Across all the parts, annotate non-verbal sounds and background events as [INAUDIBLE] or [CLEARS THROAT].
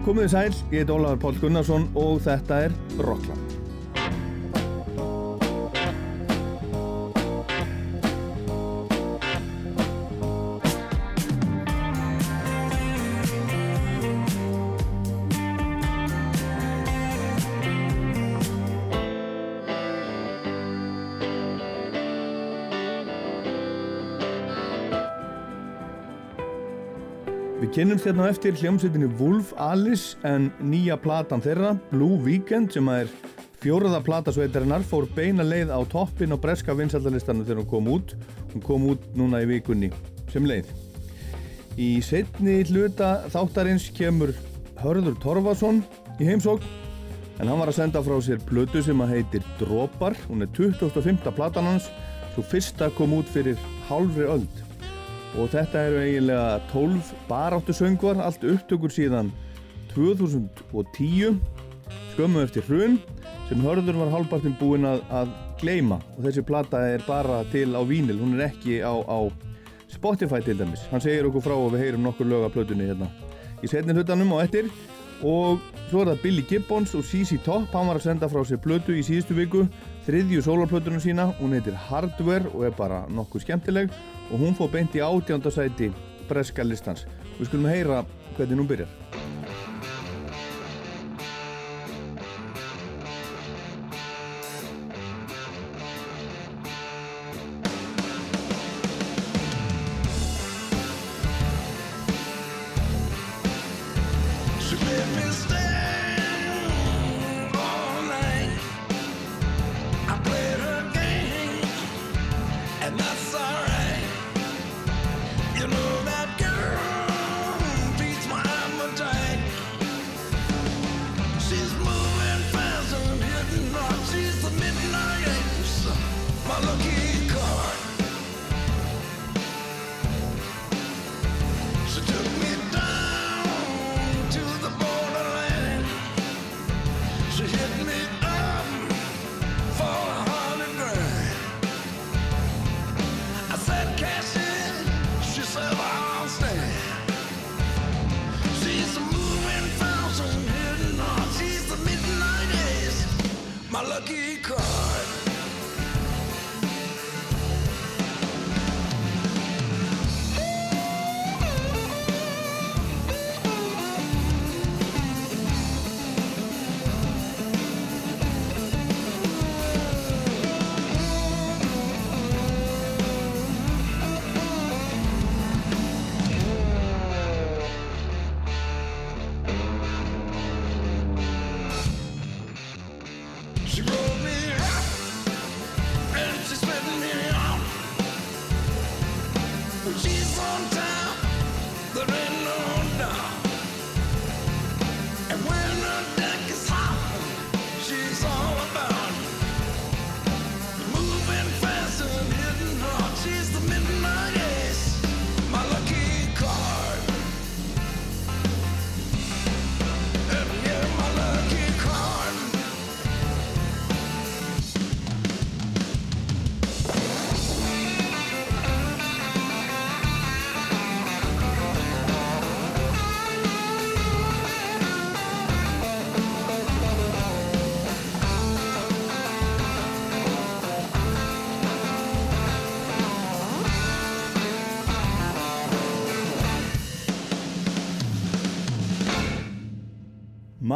Komið þið sæl, ég heit Ólafur Pál Gunnarsson og þetta er Rockland. Kynnumst hérna eftir hljómsveitinni Wolf Alice en nýja platan þeirra, Blue Weekend, sem er fjóraða platasveitarinnar, fór beina leið á toppin og breska vinsaldalistanum þegar hún kom út. Hún kom út núna í vikunni sem leið. Í setni hluta þáttarins kemur Hörður Torfason í heimsók en hann var að senda frá sér plötu sem að heitir Dropar. Hún er 25. platan hans, svo fyrsta kom út fyrir hálfri öld og þetta eru eiginlega 12 baráttu söngvar, allt upptökur síðan 2010 skömmu eftir hrun sem hörður var hálfpartin búinn að, að gleima og þessi plata er bara til á vínil, hún er ekki á, á Spotify til dæmis, hann segir okkur frá og við heyrum nokkur lög af plötunni hérna í setni hlutanum og eftir. Og svo er það Billy Gibbons og CC Top hann var að senda frá sér plötu í síðustu viku þriðju sólarplötunum sína, hún heitir Hardware og er bara nokkuð skemmtileg og hún fór beint í átjándasæti breska listans. Við skulum heyra hvernig hún byrjar.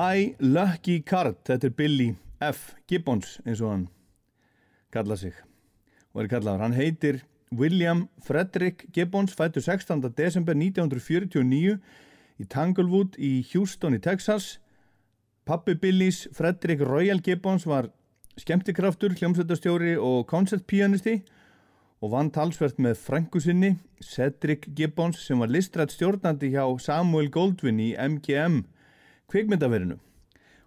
My Lucky Card, þetta er Billy F. Gibbons eins og hann kalla sig og er kallaður. Hann heitir William Frederick Gibbons, fættur 16. desember 1949 í Tanglewood í Houston í Texas. Pappi Billys, Frederick Royal Gibbons, var skemmtikraftur, hljómsveitastjóri og koncertpianisti og vann talsvert með frængu sinni, Cedric Gibbons, sem var listrætt stjórnandi hjá Samuel Goldwyn í MGM kvikmyndaverinu.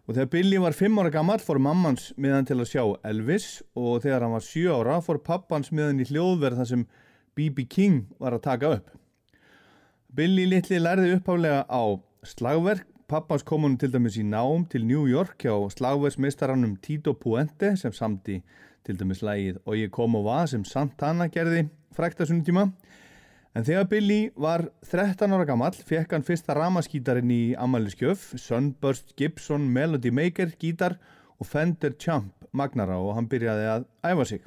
Og þegar Billy var 5 ára gammal fór mammans með hann til að sjá Elvis og þegar hann var 7 ára fór pappans með hann í hljóðverð þar sem B.B. King var að taka upp. Billy litli lærði upphálega á slagverk. Pappans kom hann til dæmis í nám til New York hjá slagverksmeistarannum Tito Puente sem samti til dæmis lægið Og ég kom og var sem Santana gerði frækta sunnum tíma. En þegar Billy var 13 ára gamall fekk hann fyrsta ramaskítarinn í Amaliskjöf, Sunburst Gibson Melody Maker gítar og Fender Champ magnara og hann byrjaði að æfa sig.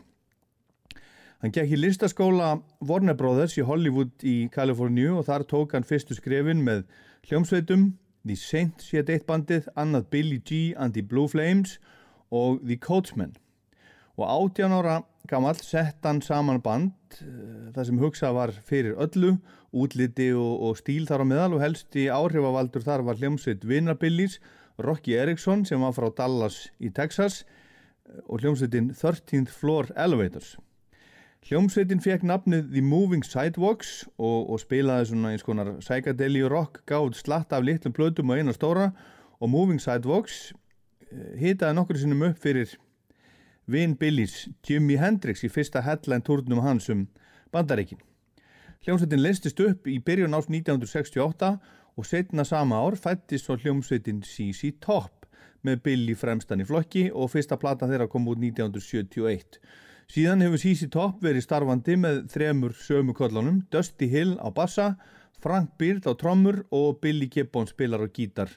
Hann gekk í listaskóla Warner Brothers í Hollywood í Kaliforníu og þar tók hann fyrstu skrefin með hljómsveitum, The Saints hétt eitt bandið, annað Billy G and the Blue Flames og The Coachman. Og 18 ára gamall sett hann saman band uh, það sem hugsað var fyrir öllu, útliti og, og stíl þar á meðal og helst í áhrifavaldur þar var hljómsveit Vinnarbillys, Rocky Erickson sem var frá Dallas í Texas og hljómsveitin 13th Floor Elevators. Hljómsveitin fekk nafnið The Moving Sidewalks og, og spilaði svona eins konar psychedeli rock, gáð slatt af litlum plötum og eina stóra og Moving Sidewalks hitaði nokkur sinnum upp fyrir Vin Billys Jimi Hendrix í fyrsta headline turnum hans um bandareikin. Hljómsveitin listist upp í byrjun ás 1968 og setna sama ár fættist svo hljómsveitin CC Top með Billy fremstan í flokki og fyrsta plata þeirra kom út 1971. Síðan hefur CC Top verið starfandi með þremur sömu kollunum, Dusty Hill á bassa, Frank Beard á trommur og Billy Gibbon spilar á gítar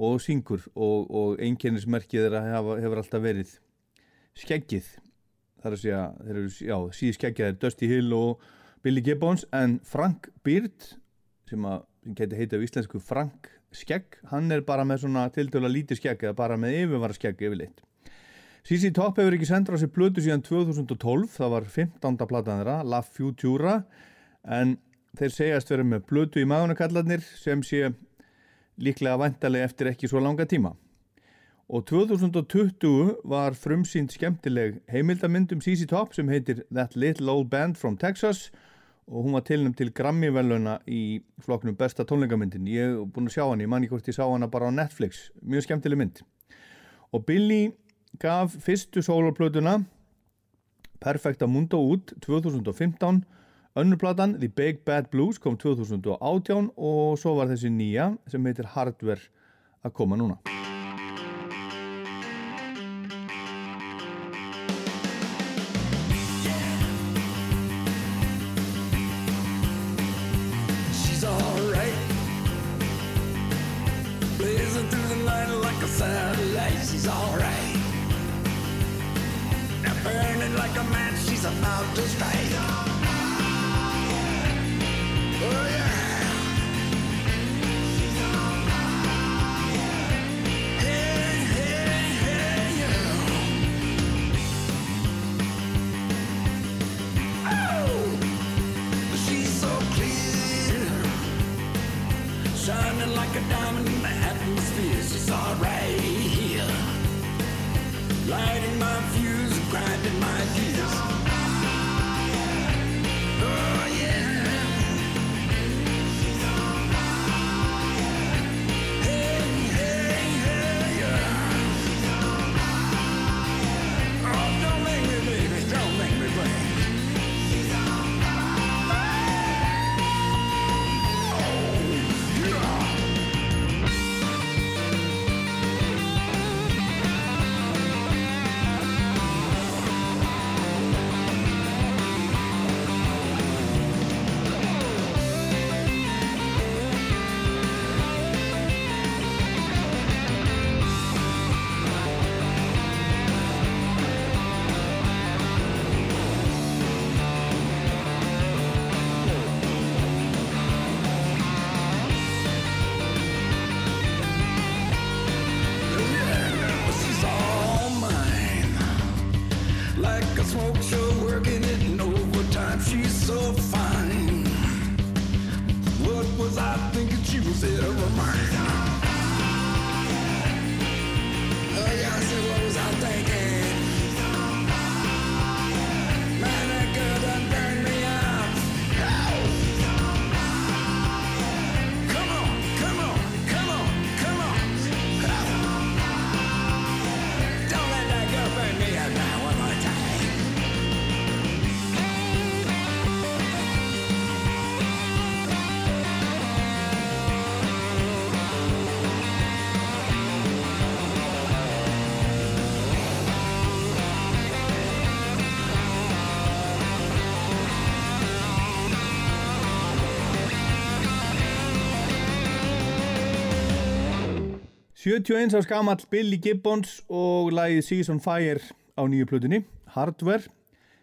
og syngur og, og einkennismerkið þeirra hefur alltaf verið skeggið. Það er að segja, þeir eru, já, síði skeggið er Dusty Hill og Billy Gibbons en Frank Beard sem að, sem geti heitið á íslensku Frank Skegg, hann er bara með svona tildöla lítið skegg eða bara með yfirvara skegg yfirleitt. CC Top hefur ekki sendur á sér blödu síðan 2012, það var 15. platan þeirra, La Futura, en þeir segjast verið með blödu í magunakallarnir sem sé líklega vantarlega eftir ekki svo langa tíma. Og 2020 var frumsýnd skemmtileg heimildamynd um CC Top sem heitir That Little Old Band from Texas. Og hún var tilnum til Grammy-veluna í flokknum besta tónleikamyndin. Ég hef búin að sjá hann, ég manni hvort ég sá hana bara á Netflix, mjög skemmtileg mynd. Og Billy gaf fyrstu soloplötuna Perfecta Mundo út 2015 önnurplatan The Big Bad Blues kom 2018 og svo var þessi nýja sem heitir Hardware að koma núna 71 á skamall Billy Gibbons og lagið Seas on Fire á nýju plötunni Hardware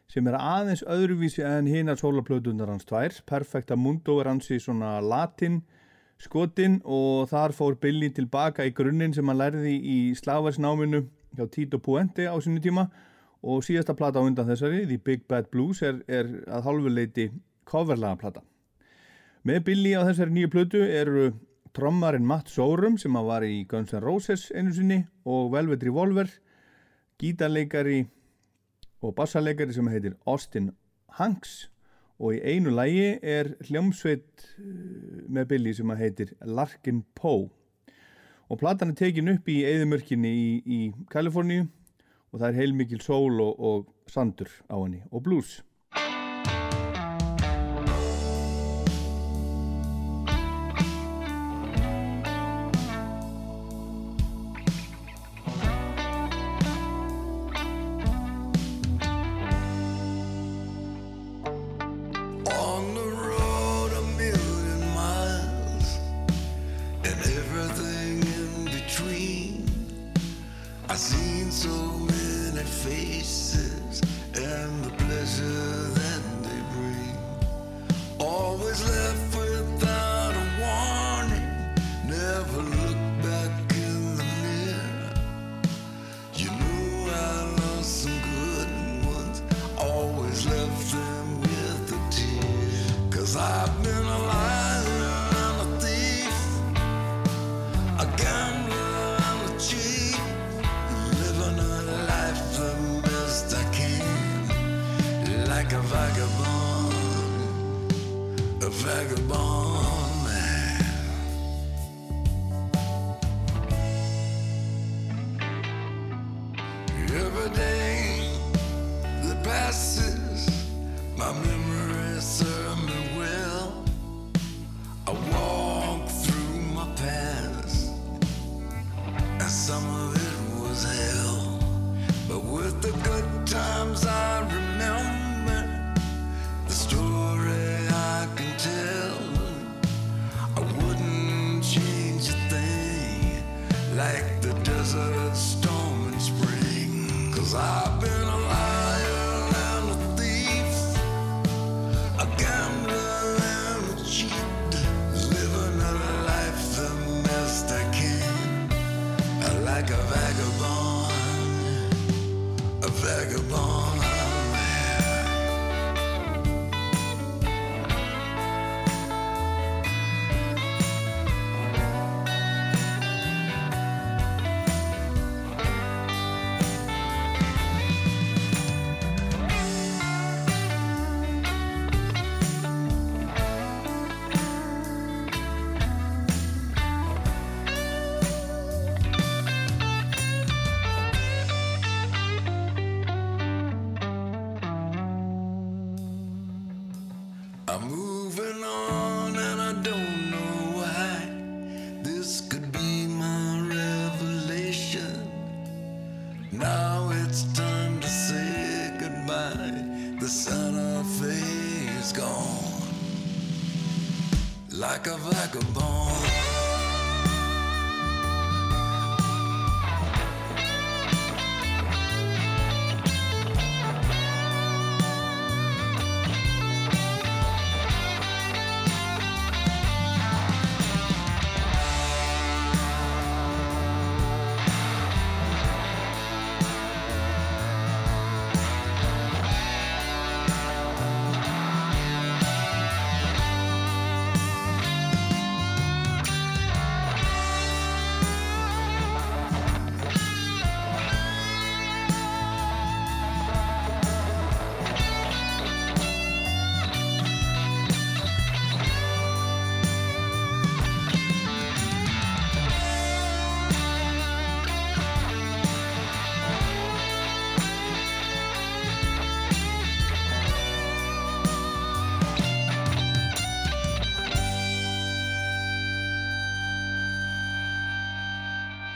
sem er aðeins öðruvísi en hinar sólarplötunar hans tvær. Perfecta Mundo er hans í svona latin skotin og þar fór Billy tilbaka í grunninn sem hann lærði í slagversnáminu hjá Tito Puente á sinni tíma. Og síðasta plata á undan þessari, The Big Bad Blues er, er að hálfuleiti coverlaga plata. Með Billy á þessari nýju plötu eru trommarinn Matt Sorum sem var í Guns N' Roses einu sinni og Velvet Revolver gítarleikari og bassarleikari sem heitir Austin Hanks. Og í einu lægi er hljómsveit eh, með Billy sem heitir Larkin Poe. Og platan er tekin upp í eðimörkinni í, í Kaliforníu og það er heilmikil sól og, og sandur á henni og blues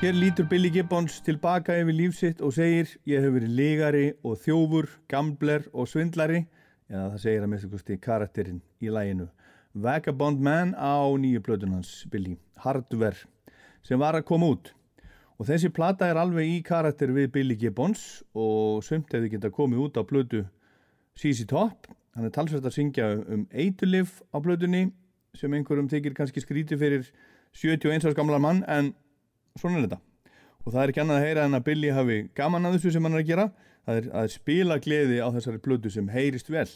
Hér lítur Billy Gibbons tilbaka yfir lífsitt og segir ég hef verið ligari og þjófur, gambler og svindlari eða það segir að mista kosti karakterinn í læginu Vagabond Man á nýju plötun hans Billy, Hardware sem var að koma út. Og þessi plata er alveg í karakter við Billy Gibbons og sumt hefði geta komið út á blödu CC Top. Hann er talsvægt að syngja um eitulif á blödunni sem einhverjum þykir kannski skríti fyrir 71 árs gamla mann en svona er þetta. Og það er ekki annað að heyra en að Billy hafi gaman að þessu sem hann er að gera. Það er að spila gleði á þessari blödu sem heyrist vel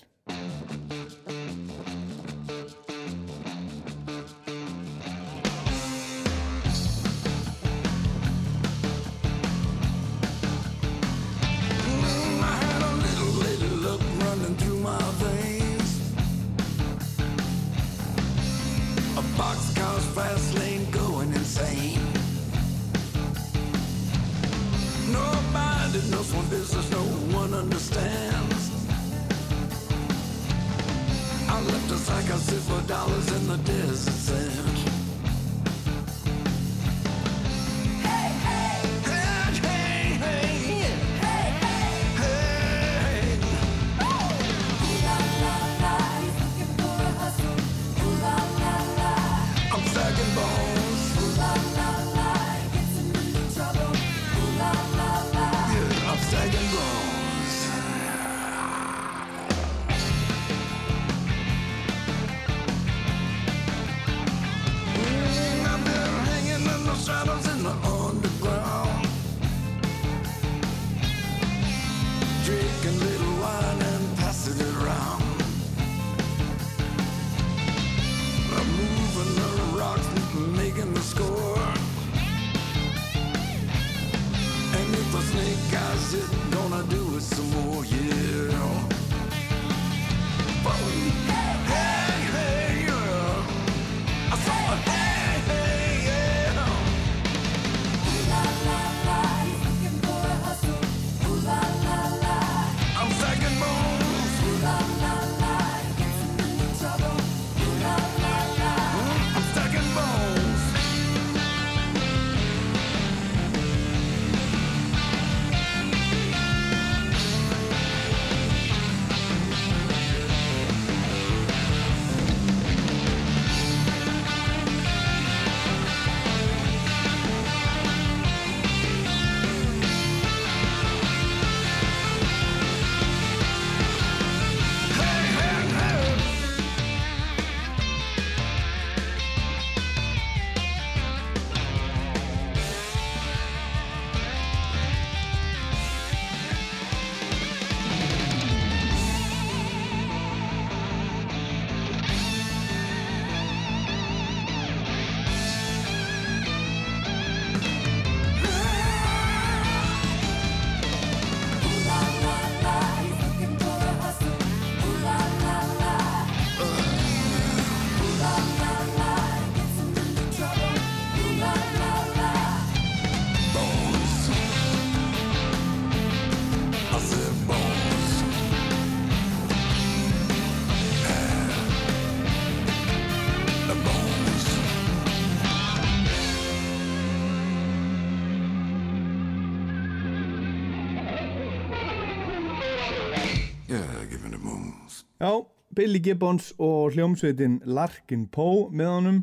Já, Billy Gibbons og hljómsveitin Larkin Poe með honum.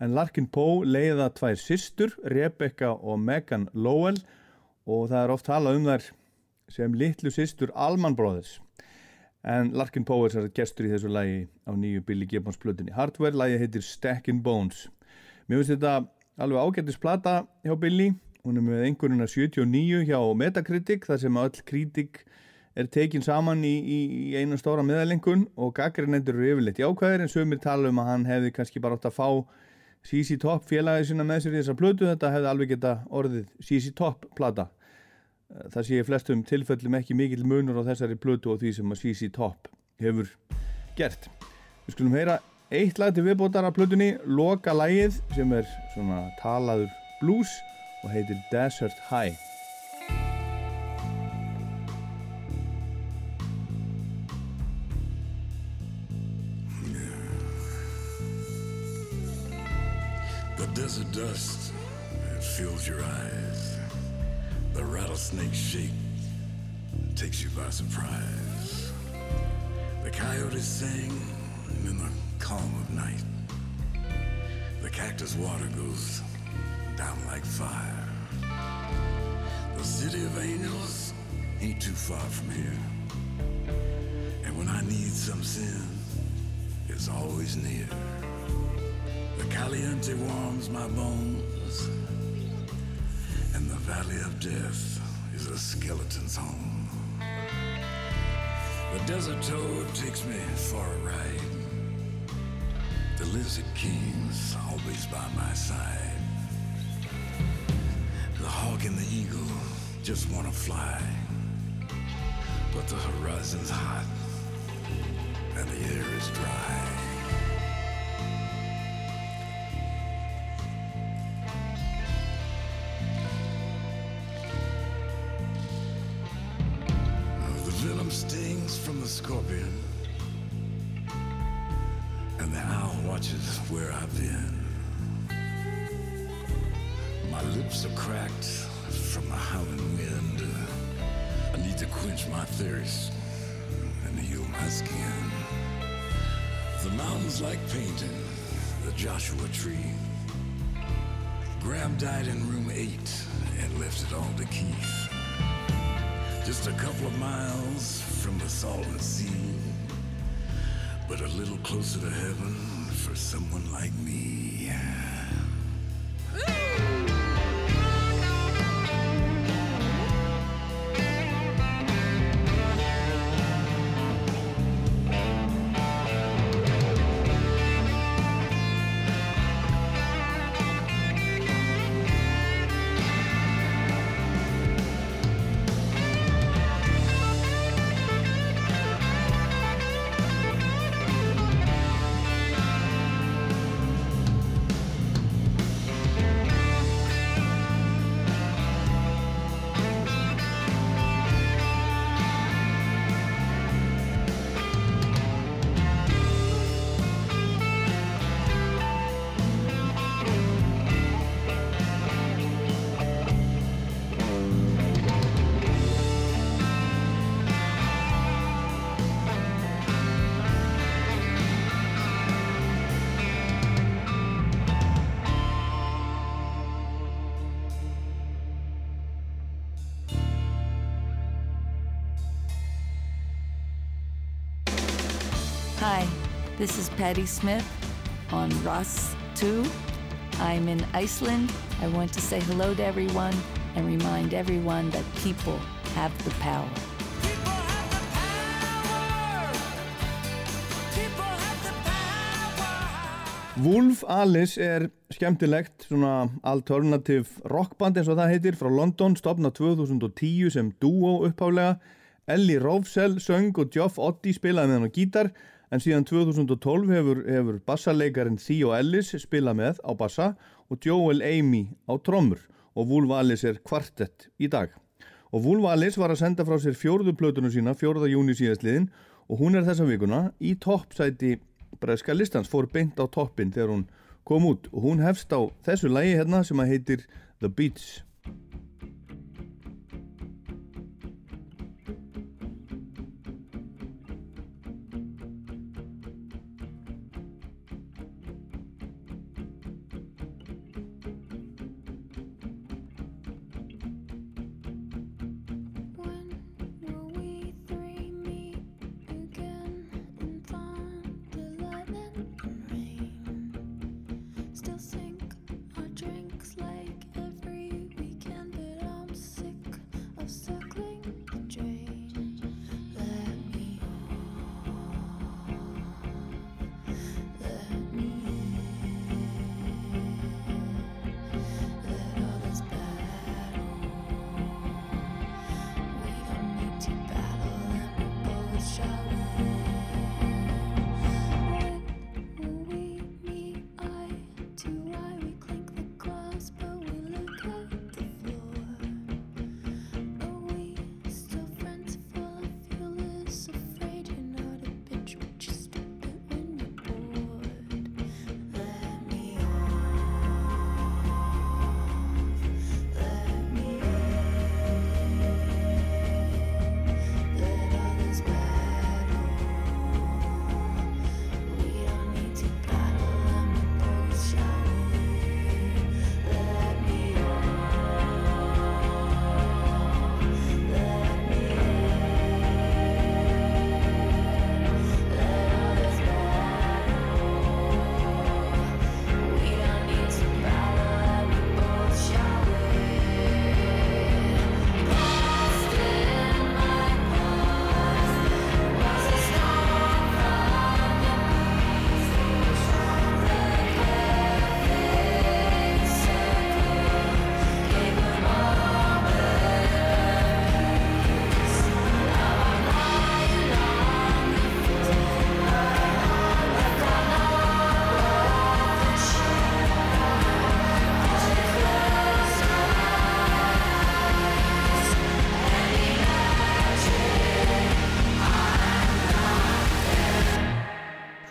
En Larkin Poe leiða tvær systur, Rebecca og Megan Lowell og það er oft talað um þær sem litlu systur Allman Brothers. En Larkin Poe er sér gestur í þessu lagi á nýju Billy Gibbons plötunni Hardware, lagi heitir Stackin' Bones. Mér finnst þetta alveg ágættis plata hjá Billy. Hún er með einhverjuna 79 hjá Metacritic þar sem öll kritik er tekin saman í, í, í einu stóra meðalengun og gaggrinendur eru yfirleitt jákvæðir en sömur tala um að hann hefði kannski bara átt að fá CC Top félagið sinna með sér í þessa plötu. Þetta hefði alveg geta orðið CC Top plata. Það sé flestum tilfellum ekki mikill munur á þessari plötu og því sem að CC Top hefur gert. Við skulum heyra eitt lag til viðbótar af plötunni loka lagið sem er svona talaður blues og heitir Desert High desert dust, it fills your eyes. The rattlesnake shake takes you by surprise. The coyotes sing in the calm of night. The cactus water goes down like fire. the city of angels ain't too far from here. And when I need some sin, it's always near. The caliente warms my bones, and the valley of death is a skeleton's home. The desert toad takes me for a ride. The lizard king's always by my side. The hawk and the eagle just wanna fly. But the horizon's hot and the air is dry. From the scorpion, and the owl watches where I've been. My lips are cracked from the howling wind. I need to quench my thirst and heal my skin. The mountain's like painting the Joshua tree. Graham died in room eight and left it all to Keith. Just a couple of miles from the Salton Sea, but a little closer to heaven for someone like me. Patty Smith on Ross 2. I'm in Iceland. I want to say hello to everyone and remind everyone that people have the power. Wolf Alice er skemmtilegt svona alternative rockband eins og það heitir frá London, stopnað 2010 sem duo upphálega Ellie Rovsell söng og Geoff Oddy spilaði með hann á gítar en síðan 2012 hefur, hefur bassaleikarin Theo Ellis spilað með á bassa og Joel Amy á trommur og Wolf Alice er kvartett í dag. Og Wolf Alice var að senda frá sér fjórðu plötunum sína 4. júni síðastliðin og hún er þessa vikuna í toppsæti breska listans, fór beint á toppin þegar hún kom út og hún hefst á þessu lægi hérna sem að heitir The Beats.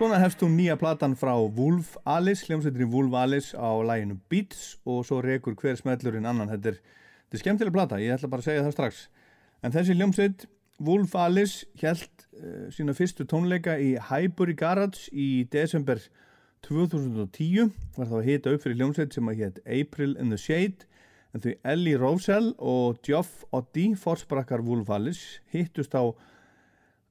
Núna hefst hún nýja platan frá Wolf Alice, hljómsveitinni Wolf Alice á læginu Beats og svo rekur hver smellurinn annan. Þetta er, þetta er skemmtileg plata, ég ætla bara að segja það strax. En þessi hljómsveit, Wolf Alice, held uh, sína fyrstu tónleika í Highbury Garage í desember 2010. Var þá að hita upp fyrir hljómsveit sem að hétt April in the Shade. En því Ellie Rosell og Geoff Oddi, forsprakkar Wolf Alice, hittust á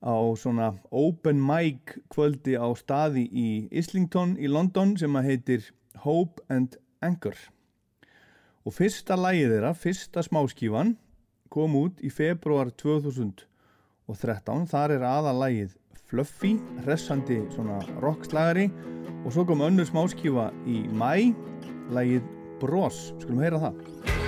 á svona open mic kvöldi á staði í Islington í London sem að heitir Hope and Anchor. Og fyrsta lægið þeirra, fyrsta smáskífan kom út í februar 2013 þar er aðalægið Fluffy hressandi svona rockslagari og svo kom önnur smáskífa í mæ lægið Bros, skulum heyra það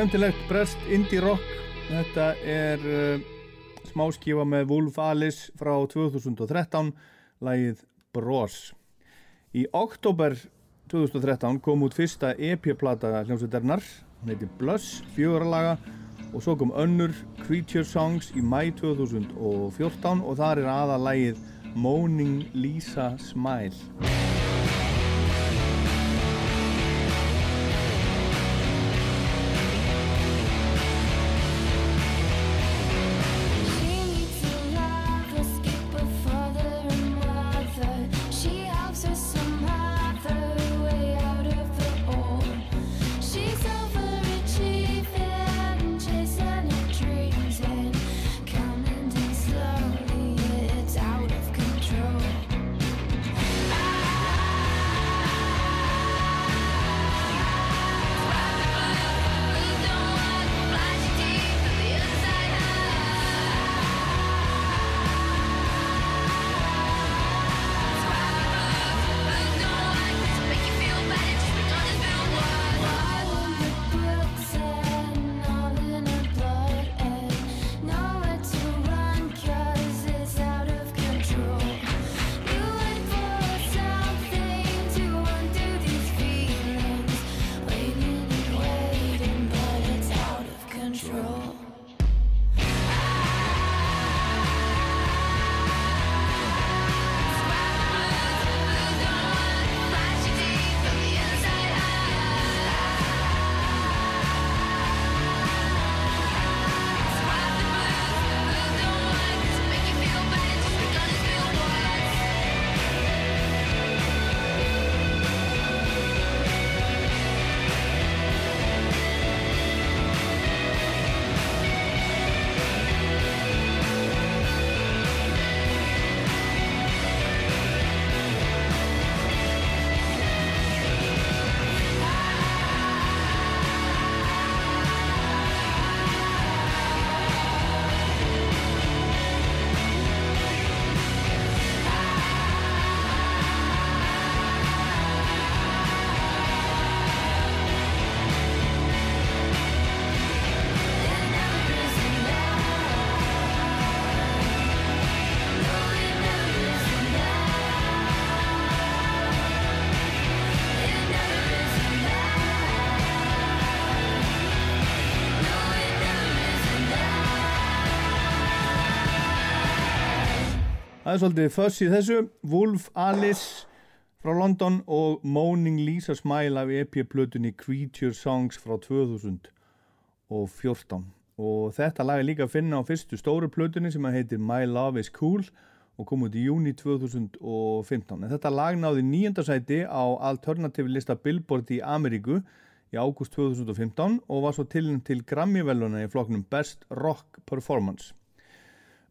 Skemmtilegt brest indie rock. Þetta er uh, smáskífa með Wolf Alice frá 2013 lagið Bros. Í oktober 2013 kom út fyrsta EP-plata hljómsveitarnar hún heiti Blush, fjöguralaga og svo kom önnur Creature Songs í mæ 2014 og þar er aða lagið Moaning Lisa Smile Það er svolítið fuss í þessu. Wolf Alice frá London og Moaning Lisa Smile af EP-plötunni Creature Songs frá 2014 og þetta lag er líka að finna á fyrstu stóru plötunni sem að heitir My Love is Cool og kom út í júni 2015 en þetta lag náði nýjönda sæti á alternative lista Billboard í Ameríku í ágúst 2015 og var svo tilinn til Grammy-veluna í flokknum Best Rock Performance.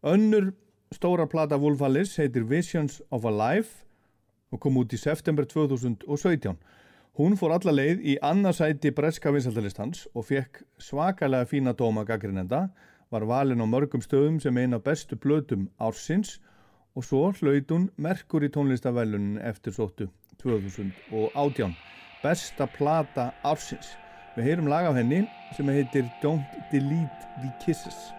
Önnur stóra plata Wolf Alice heitir Visions of a Life og kom út í september 2017. Hún fór alla leið í annarsæti breska vinsaldalistans og fekk svakalega fína dóma gaggrinenda, var valin á mörgum stöðum sem eina bestu blötum ársins og svo hlaut hún merkur í tónlistavælunin eftir sóttu 2018. Besta plata ársins. Við heyrum lag af henni sem heitir Don't Delete the Kisses.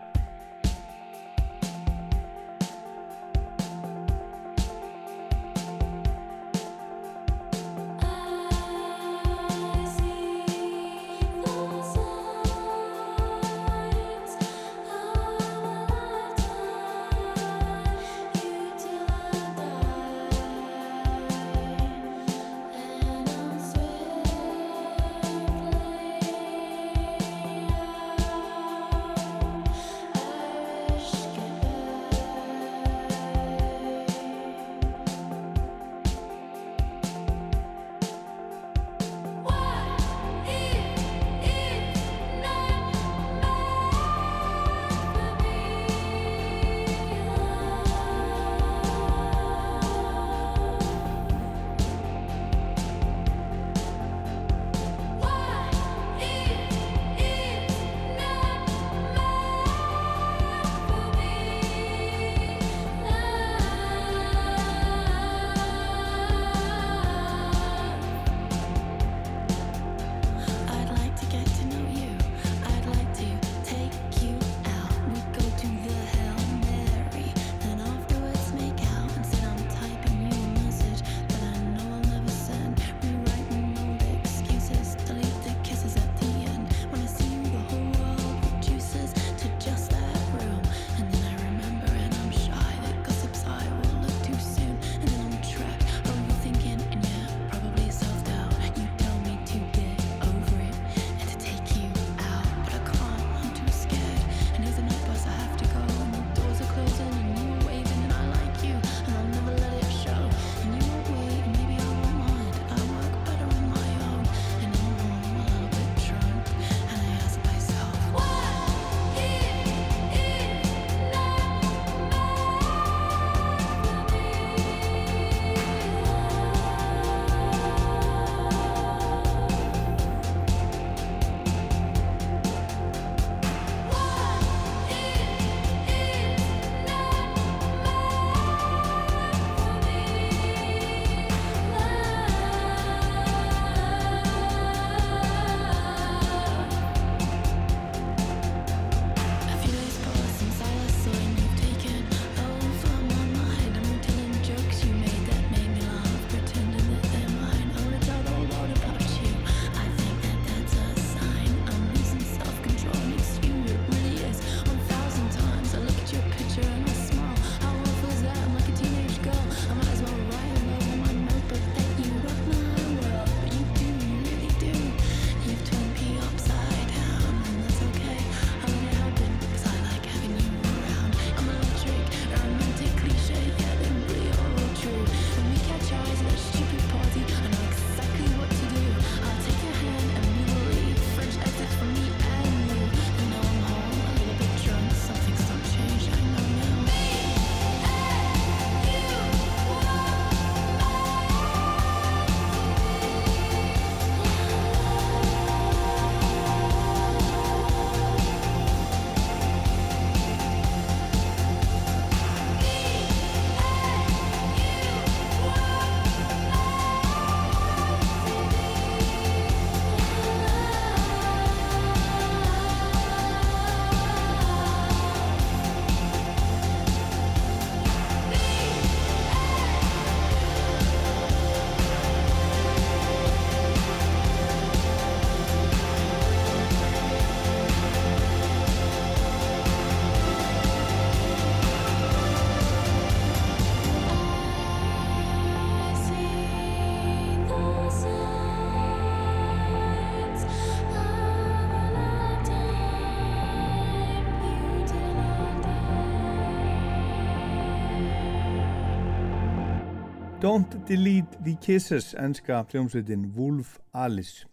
Don't Delete the Kisses, enska hljómsveitin Wolf Alice.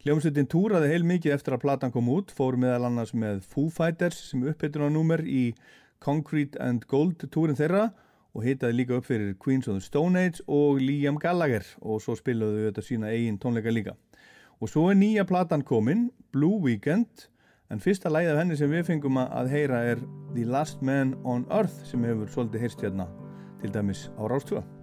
Hljómsveitin túraði heil mikið eftir að platan kom út, fór meðal annars með Foo Fighters sem uppbytuna númer í Concrete and Gold túrin þeirra og hitaði líka upp fyrir Queens of the Stone Age og Liam Gallagher og svo spilaðu þau þetta sína eigin tónleika líka. Og svo er nýja platan komin, Blue Weekend, en fyrsta lægið af henni sem við fengum að heyra er The Last Man on Earth sem hefur svolítið heyrst hérna til dæmis á Rástvöða.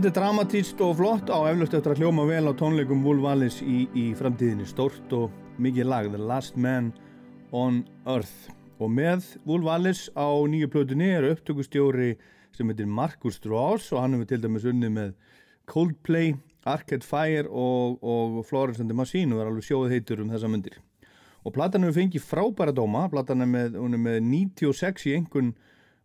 Þetta er dramatíst og flott á eflust eftir að hljóma vel á tónleikum Wolf Alice í, í framtíðinni. Stórt og mikið lag, The Last Man on Earth. Og með Wolf Alice á nýju plötunni er upptökustjóri sem heitir Markus Strauss og hann hefur til dæmis unnið með Coldplay, Arcade Fire og, og Florence and the Machine og er alveg sjóð heitur um þessa myndir. Og platan hefur fengið frábæra dóma, platan er með, er með 96 í einhvern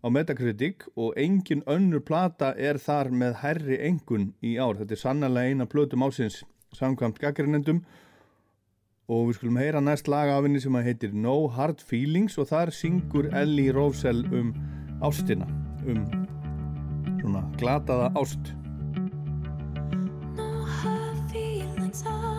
á Metacritic og engin önnur plata er þar með herri engun í ár. Þetta er sannlega eina plötum ásins samkvæmt gaggrinendum og við skulum heyra næst lag af henni sem að heitir No Hard Feelings og þar syngur Ellie Rovsell um ástina, um svona glataða ást. No hard feelings, honey.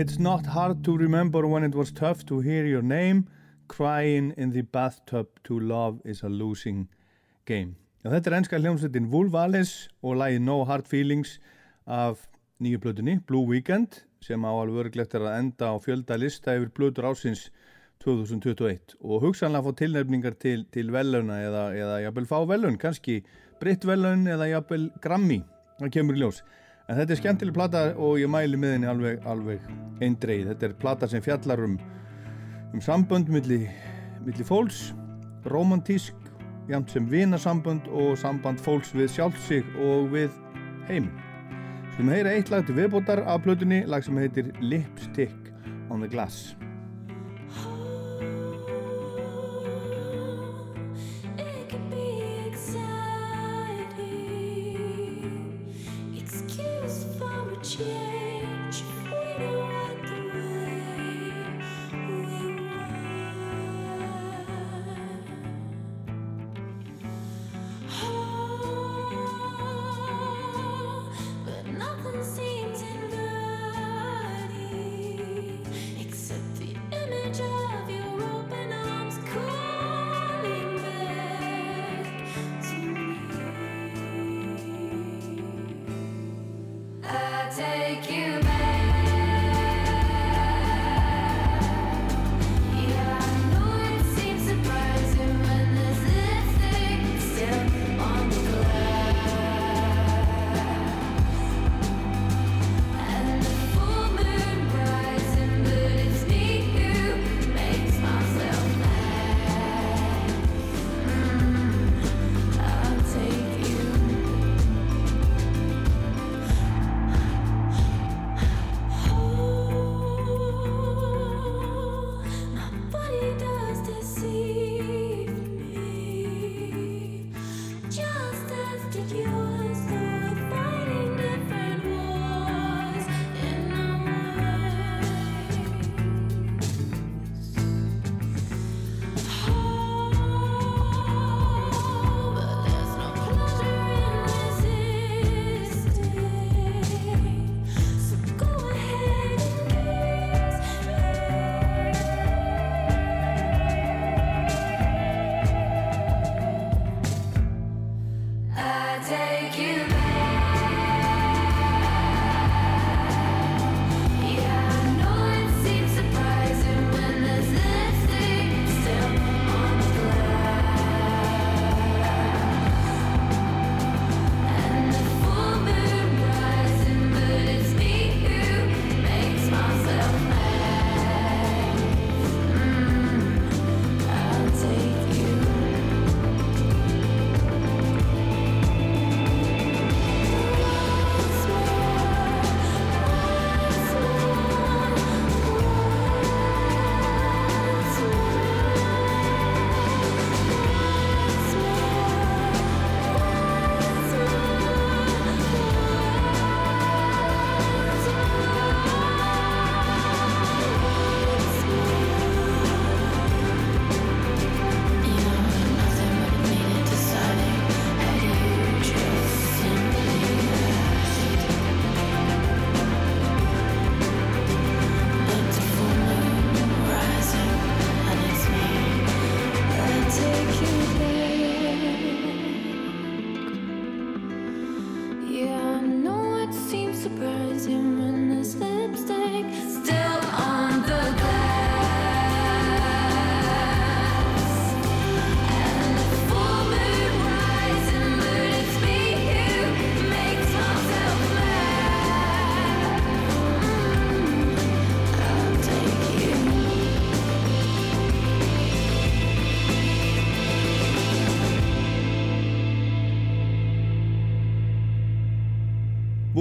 It's not hard to remember when it was tough to hear your name. Crying in the bathtub to love is a losing game. Já, Þetta er enska hljómsveitin Vulvalis og lagið No Hard Feelings af nýju plötunni Blue Weekend sem á alveg örglegt er að enda á fjölda lista yfir plötur ásins 2021 og hugsanlega fá tilnefningar til, til veluna eða, eða jafnvel fá velun, kannski britt velun eða jafnvel Grammy, það kemur í ljós. En þetta er skemmtileg plata og ég mæli með henni alveg, alveg eindreið. Þetta er plata sem fjallar um, um sambönd milli, milli fólks, romantísk, jæmt sem vinasambönd og samband fólks við sjálfsig og við heim. Skulum heyra eitt lag til viðbótar af plötunni, lag sem heitir Lipstick on the Glass.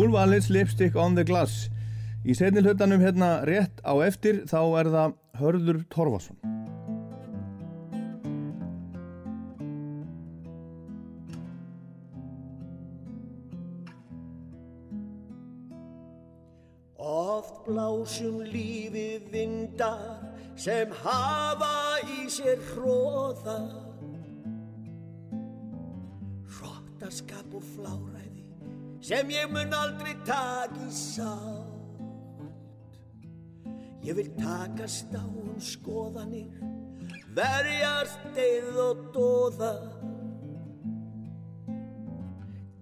Wolvalis Lipstick on the Glass Í setni hlutanum hérna rétt á eftir þá er það Hörður Torfason Oft blásum lífið vindar sem hafa í sér hróðar. Hróttaskap og fláræði sem ég mun aldrei taki sátt. Ég vil takast á um skoðanir, verjast og dóða.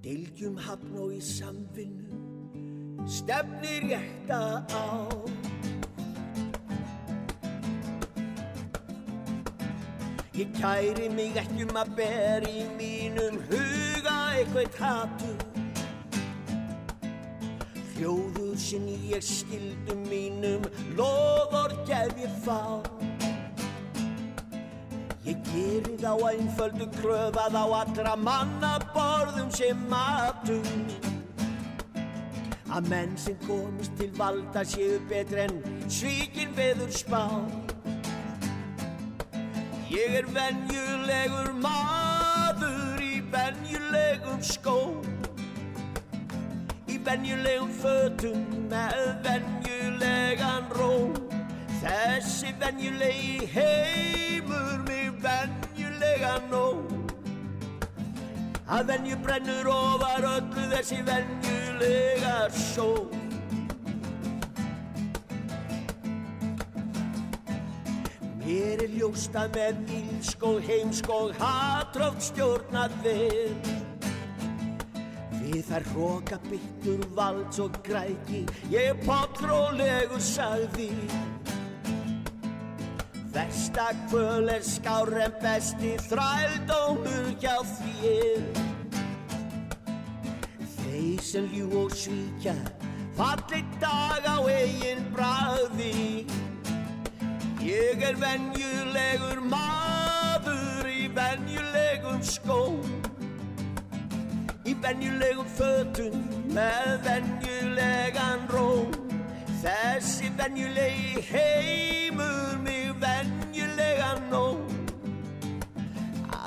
Dilgjum hafn og í samvinnu stefnir rétta á Ég kæri mig ekki um að ber í mínum huga eitthvað hatur Hljóður sem ég skildum mínum loðor gef ég fá. Ég geri þá einföldu kröfað á allra manna borðum sem matur. Að menn sem komist til valda séu betri en svíkin veður spá. Ég er venjulegur maður í venjulegum skó, venjulegum fötum með venjulegan ró. Þessi venjulegi heimur mig venjulegan nó. Að venju brennur ofar öllu þessi venjulega sól. Mér er ljóstað með ílsk og heimsk og hatróft stjórnað við. Þær hróka byttur valds og græki, ég potrólegur sagði. Versta kvöl er skár en besti þrældómur hjá þér. Þeir sem ljú og svíkja, falli dag á eigin bræði. Ég er venjulegur maður í venjulegum skóm. Venjulegum fötum með venjulegan róm. Þessi venjulegi heimur mig venjulegan nó.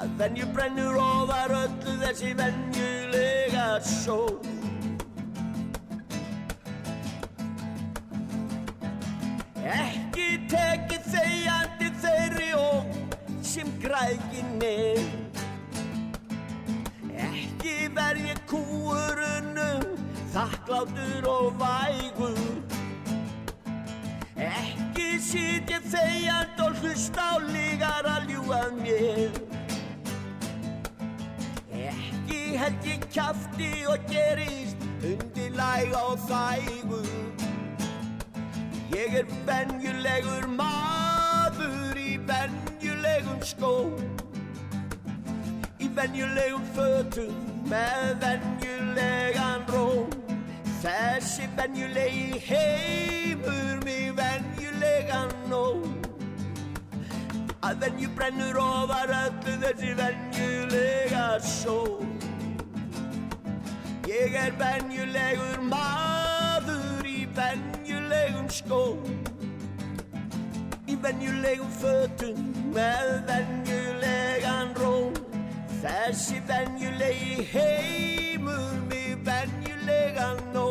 Að venju brennur ofar öllu þessi venjulega sól. Ekki tekið þegjandi þeirri og sem grækin er. Ekki verð ég kúurunum, þakklátur og vægur. Ekki sit ég þegjand og hlust á lígar að ljúa mér. Ekki held ég kjafti og gerist undir læg og þægur. Ég er venjulegur maður í venjulegum skóm Í venjulegum fötum með venjulegan róm Þessi venjulegi heimur mig venjulegan nó Að venju brennur ofar öllu þessi venjulega sól. Ég er venjulegur maður í venjulegum skóm. Í venjulegum fötum með venjulegan róm Þessi venjulegi heimur mig venjulegan nó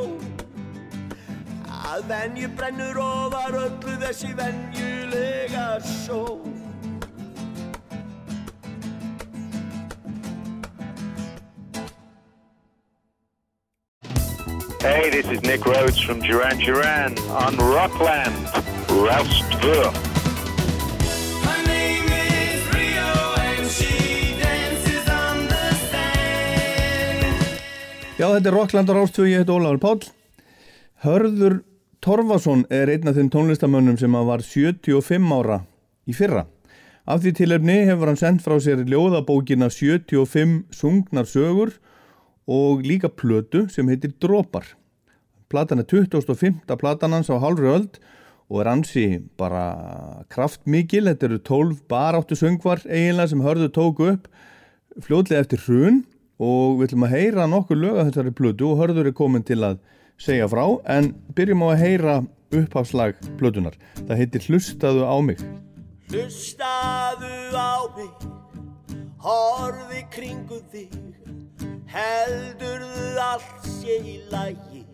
Að venju brennur ofar öllu þessi venjulega sól Hey, this is Nick Rhodes from Duran Duran on Rockland, Rouse Já, þetta er Rockland og Rástvö, ég heit Ólafur Páll. Hörður Torfason er einn af þeim tónlistamönnum sem var 75 ára í fyrra. Af því tilefni hefur hann sendt frá sér ljóðabókina 75 sungnar sögur og líka plötu sem heitir Dropar. Platan er 25. platan hans á hálfri öld og er ansi bara kraftmikil. Þetta eru 12 baráttu söngvar eiginlega sem hörðu tóku upp fljótlega eftir hrun og við ætlum að heyra nokkur lög af þessari plötu og hörður er komin til að segja frá en byrjum á að heyra upphafslag plötunar. Það heitir Hlustaðu á mig. Hlustaðu á mig, horfi kringu þig, heldurðu allt sé í lagi.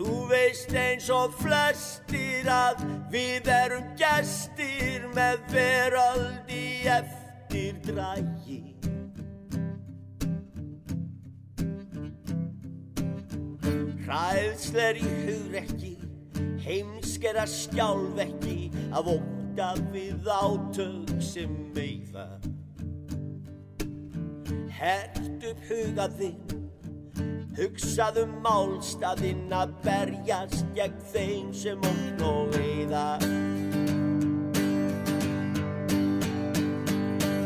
Þú veist eins og flestir að við erum gestir með veröld í eftir drægi. Hræðsler í hugrekki, heimsk er að skjálfekki af óta við átök sem meiða. Hert upp hugaðinn, hugsaðu málstaðinn að berjast gegn þeim sem ótt og eyða.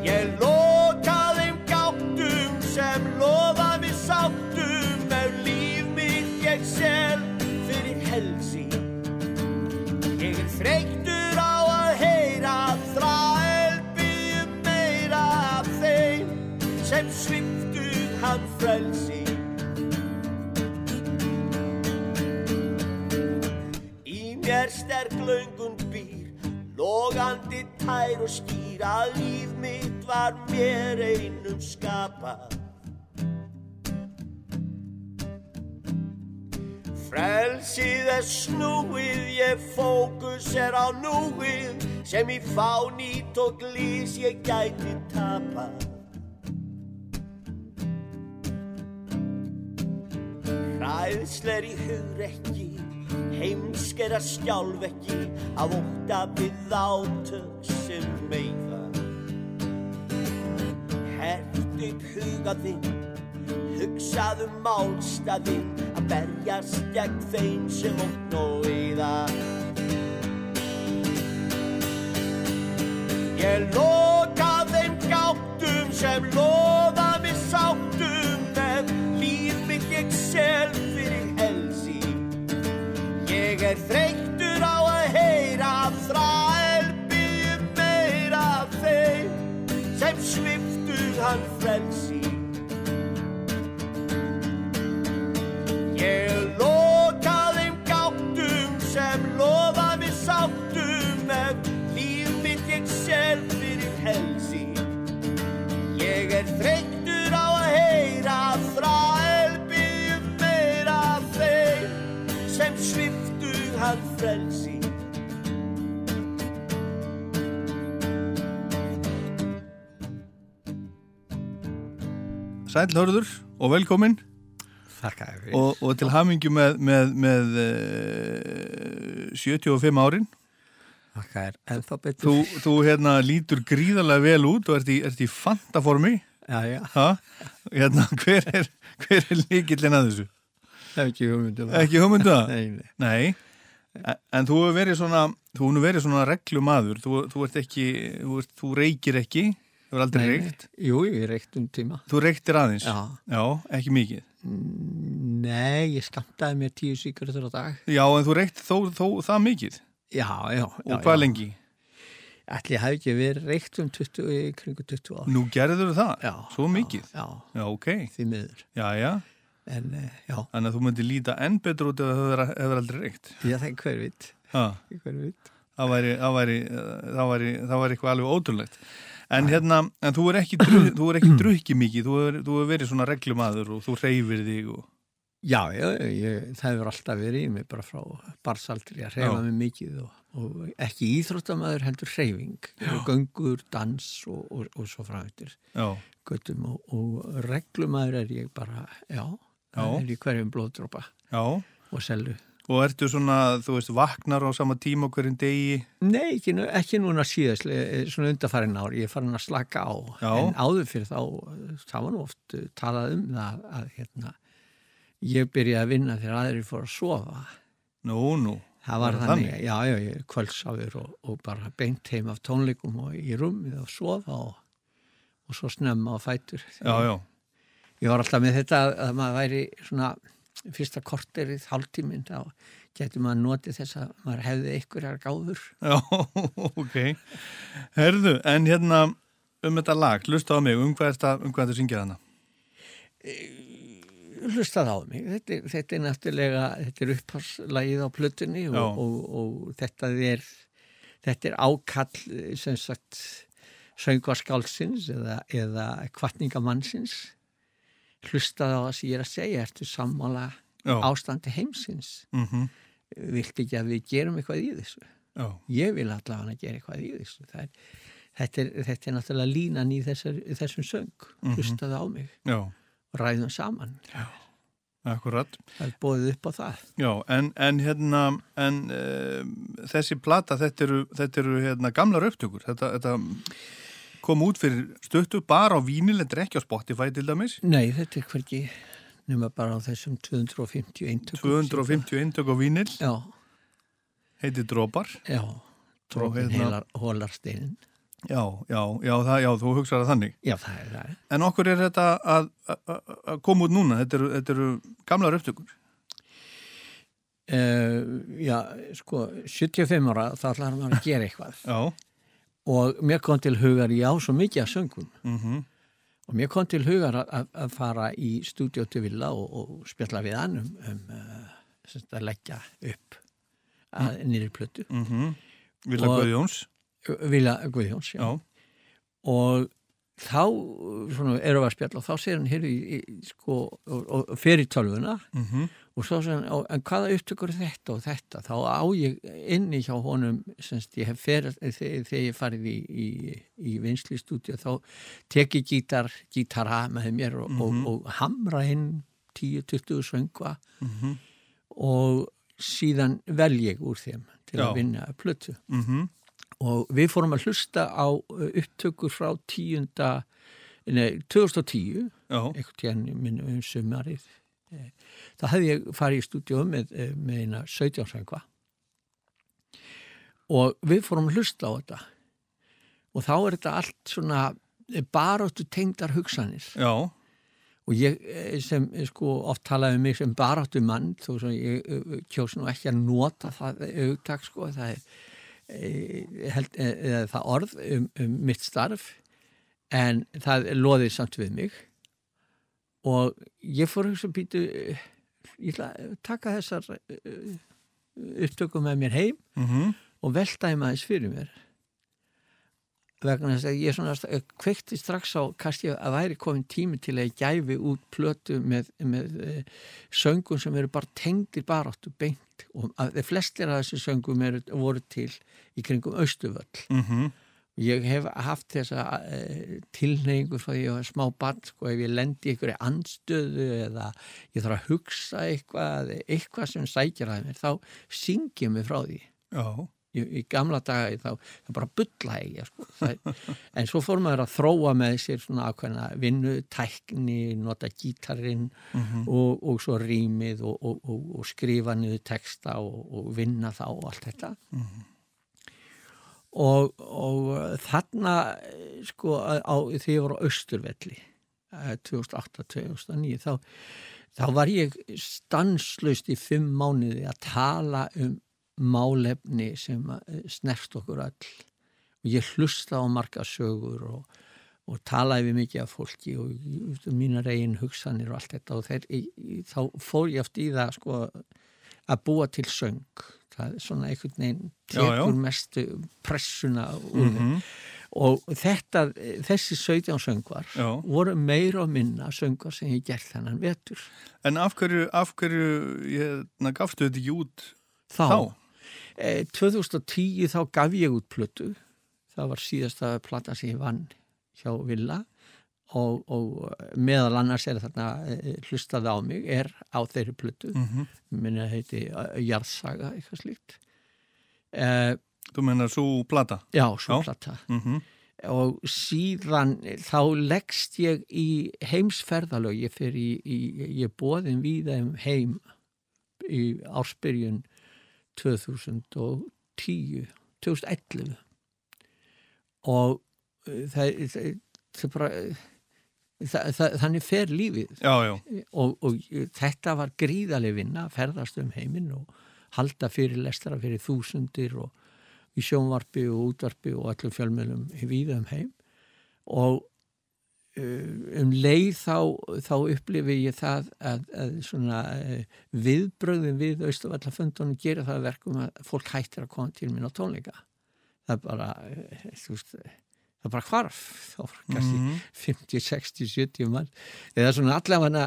Ég loka þeim gáttum sem lofa mér sáttum ef líf mitt ég sel fyrir helsi. Ég er þreyttur á að heyra þrælbygjum meira af þeim sem sviptu hann frelsi. Mér sterk löngun býr, logandi tær og skýr að líf mitt var mér einum skapað. Frelsið er snúið, ég fókus er á núið sem í fánýtt og glís ég gæti tapað. Hræðsler í hugrekki, heimsk er að skjálfekki af ótta við átök sem meiða. Hert upp hugaðinn, hugsaðu málstaðinn að berjast gegn þeim sem ótt og eyða. Ég loka þeim gáttum sem lofa mér sáttum ef líf mitt ég. Ég er þreyttur á að heyra þrælbygjum meira af þeim sem sviftu hann frelsi. Ég loka þeim gáttum sem lofa mér sáttum ef líf mitt ég sel fyrir helsi. Ég er þreyttur á að heyra þrælbygjum hann frelsi. Sæll hörður og velkomin Þakka og, og til hamingju með, með, með uh, 75 árin. Þakka þér ennþá betur. Þú, þú hérna lítur gríðarlega vel út og ert í, ert í fantaformi. Já, já, Ha? Hérna, hver er, hver er líkillin að þessu? er ekki hugmyndum. Ekki hugmyndu það? Nei, nei. Nei, En- en þú hefur verið svona, þú hefur verið svona reglumadur, þú, þú ert ekki, þú, ert, þú reykir ekki, þú er aldrei Nei, reykt. Jú, ég reykt um tíma. þú reyktir aðeins, Já. Já, ekki mikið. Nei, ég skamtaði mér tíu síkuratur á dag. Já, en þú reykt þó, þó það mikið, Já, já. og hvað já. lengi? Ætli hef ekki verið reykt um 20, í kringu 20 ár. Nú gerður það, Já. svo mikið, Já, já, ok, því miður. já, já, En, eh, já, þannig að þú myndir líta enn betur út ef þú hefur, aldrei reykt. ég það hver vitt. Ha, Hver vitt. það væri, það væri, það væri, það væri eitthvað alveg ótrúlegt. En hérna, en þú er ekki, þú er ekki [CLEARS THROAT] drukki mikið, þú er, þú er verið svona reglumadur og þú reyfir þig og... Já, já, ég, það hefur alltaf verið í mig bara frá barsaldri að reyfa Já. mig mikið og, og ekki íþróttamæður heldur reyfing, göngur, dans og, og, og svo framhættir. Já, göttum og, og reglumæður er ég bara, já, Já. er ég hverjum blóðdrópa já, og selju. og ertu svona, þú veist, vaknar á sama tíma hverjum degi? Nei, ekki, ekki núna síðast, eh, svona undarfærin ár, ég er farin að slaka á, Já. en áður fyrir þá, eh, það var nú oft eh, talað um það að hérna, ég byrjaði að vinna þegar aðrir fór að sofa. Nú, nú. Það var Var það þannig, þannig? já, já, ég kvöldsáður og, og bara beint heim af tónleikum og í rúmið og sofa og, og svo snemma á fætur. Já, já, Ég var alltaf með þetta að, að maður væri svona fyrsta korterið, hálftíminn þá getur maður notið þess að maður hefði einhverjar gáður Já, [LAUGHS] ok. Herðu, en hérna um þetta lag, hlusta á mig, um hvað þetta, um hvað þetta syngja hana? hlustað á mig þetta, þetta er náttúrulega þetta er uppháslægið á plötunni og, Já. og, og þetta er þetta er ákall sem sagt söngvaskálsins eða, eða kvartningamannsins hlustað á það sem ég er að segja ertu sammála Já. ástandi heimsins? Mm vilt ekki að við gerum eitthvað í þessu? Já, ég vil allavega að gera eitthvað í þessu. Er, þetta, er, þetta er náttúrulega línan í þessar, þessum söng. Hlustaðu á mig. Já, ræðum saman. Akkurat. það er bóðið upp á það. Já, en, en hérna, en uh, þessi plata, þetta eru, þetta eru hérna gamlar upptökur. Þetta, þetta kom út fyrir stuttu bara á vínil, er ekki á Spotify til dæmis. Nei, þetta er hverki nema bara á þessum 250 eintökum 250 eintök á vínil, Já, heitir Drópar. já Drópin hérna- heilar hólarsteinin Já, já, já, það, já, þú hugsaði þannig. Já, það er það En okkur er þetta að, að, að koma út núna, þetta eru, þetta eru gamlar upptökur. uh, Já, sko 75 ára þá ætlar maður að gera eitthvað Já, og mér kom til hugar, já, svo mikið að söngum. Mhm, og mér kom til hugar að, að, fara í stúdíó til Villa og, og spjalla við hann um, um uh, að leggja upp að nýri plötu. Mhm, Vila Og- Guðjóns. Villa Guðjóns, já. Já, og þá svona, erum við að spjalla og þá segir hann hér í, sko, og, og fer í tölvuna mhm, og svo segir hann, "Ó, en hvaða upptökur þetta og þetta, þá á ég inni hjá honum, semst ég hef ferð þegar, þegar ég farið í, í, í vinsli stúdíu, þá tek ég gítar, gítara með mér og, og, og hamra inn 10-20 söngva mhm, og síðan vel ég úr þeim til Já. að vinna plötu. Mhm, og við fórum að hlusta á uh, upptökur frá tíunda nei, 2010 já, einhvern tíðan minn um sumarið. Eh, þá hefði ég farið í stúdíu með, eh, með eina 17 söngva og við fórum að hlusta á þetta. Og þá er þetta allt svona baráttu tengdar hugsanir. Já, og ég eh, sem eh, sko oft talaði um mig sem baráttu mann þó sem ég eh, kjós nú ekki að nota það augtak sko það er eh, held, eh, það orð um, um mitt starf en það loðið samt við mig. Og ég fór að hugsa býtu ég ætla að taka þessar eh, upptökum með mér heim mhm, og veltaði maður fyrir mér vegna þess að ég svona st- kveikti strax á kannski að væri komin tími til að ég gæfi út plötu með, með eh, söngum sem eru bara tengdir baráttu beint og að þeir flestir af þessi söngum eru, voru til í kringum Östuvöll mhm, ég hef haft þessa uh, tilneyingu frá því að ég var smá barn sko ef ég lendi í einhverju andstöðu eða ég þarf að hugsa eitthvað eitthvað sem sækir að mér þá syngjum við frá því. Já, í, í gamla daga þá, þá bara bulla ég sko. [LAUGHS] en svo fór maður að þróa með sér svona ákveðna vinnu, tækni nota gítarinn og, og svo rýmið og, og, og, og skrifa niður texta og, og vinna þá og allt þetta. Og, og þarna eh, sko á, því ég var á Östurvelli eh, 2008-2009 þá, þá var ég stanslaust í fimm mánuði að tala um málefni sem eh, snert okkur öll. Og ég hlusta á marga sögur og, og talaði við mikið af fólki og og mínar eigin hugsanir og allt þetta. Og þeir, í, í, þá fór ég oft í það sko að búa til söng. Það er svona einhvern veginn Já, já. tekur mestu pressuna mm og þetta, þessi 17 söngvar Já. voru meira og minna söngvar sem ég gert þennan vetur. En af hverju, af hverju, hérna, gafstu þetta ekki út þá, þá? Eh, 2010 þá gaf ég út plötu það var síðasta plata sem ég vann hjá Villa og, og meðal annars er þarna eh, hlustaði á mig, er á þeirri plötu Mhm. minna heiti eh, Jarðsaga, eitthvað slíkt eh, Þú mennar svo plata? já, svo Já. plata Mhm, og síðan þá leggst ég í heimsferðalög ég fyrir í, í ég bóðin víða um heim í ársbyrjun 2010 2011 og uh, það, það, það bara þa þannig fer lífið. Já, já, og, og þetta var gríðaleg vinna að ferðast um heiminn og halda fyrirlestara fyrir þúsundir og í sjónvarpi og útvarpi og öllum fjölmjölum í víða um heim. Og um leið þá, þá upplifi ég það að, að svona uh, viðbröðin við Östuvallaföndunum gera það að verkum að fólk hættir að koma til mín á tónleika. Það er bara þú veist, það er bara hvarf. Þá var kannski 50, 60, 70 mann eða svona allavega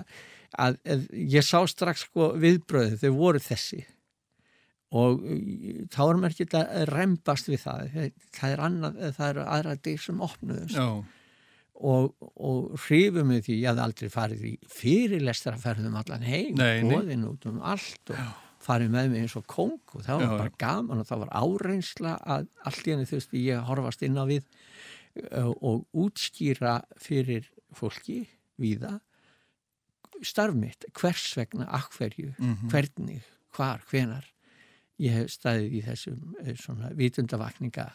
að, að ég sá strax sko viðbröðin, þau voru þessi. Og þá er maður ekki að rembast við það. Það er, annað, það er aðra dyr sem opnuðust. Já, og, og hrifum við því ég hafði aldrei farið í fyrirlestarferðum allan heim, nei. góðin út um allt og farið með mig eins og kóng og það var Já, bara gaman og það var áreynsla að allt í henni þú veist ég horfast inn á við og útskýra fyrir fólki víða starf mitt, hvers vegna, akkverju, Mhm. hvernig, hvar, hvenar ég hef staðið í þessum svona vitundavakninga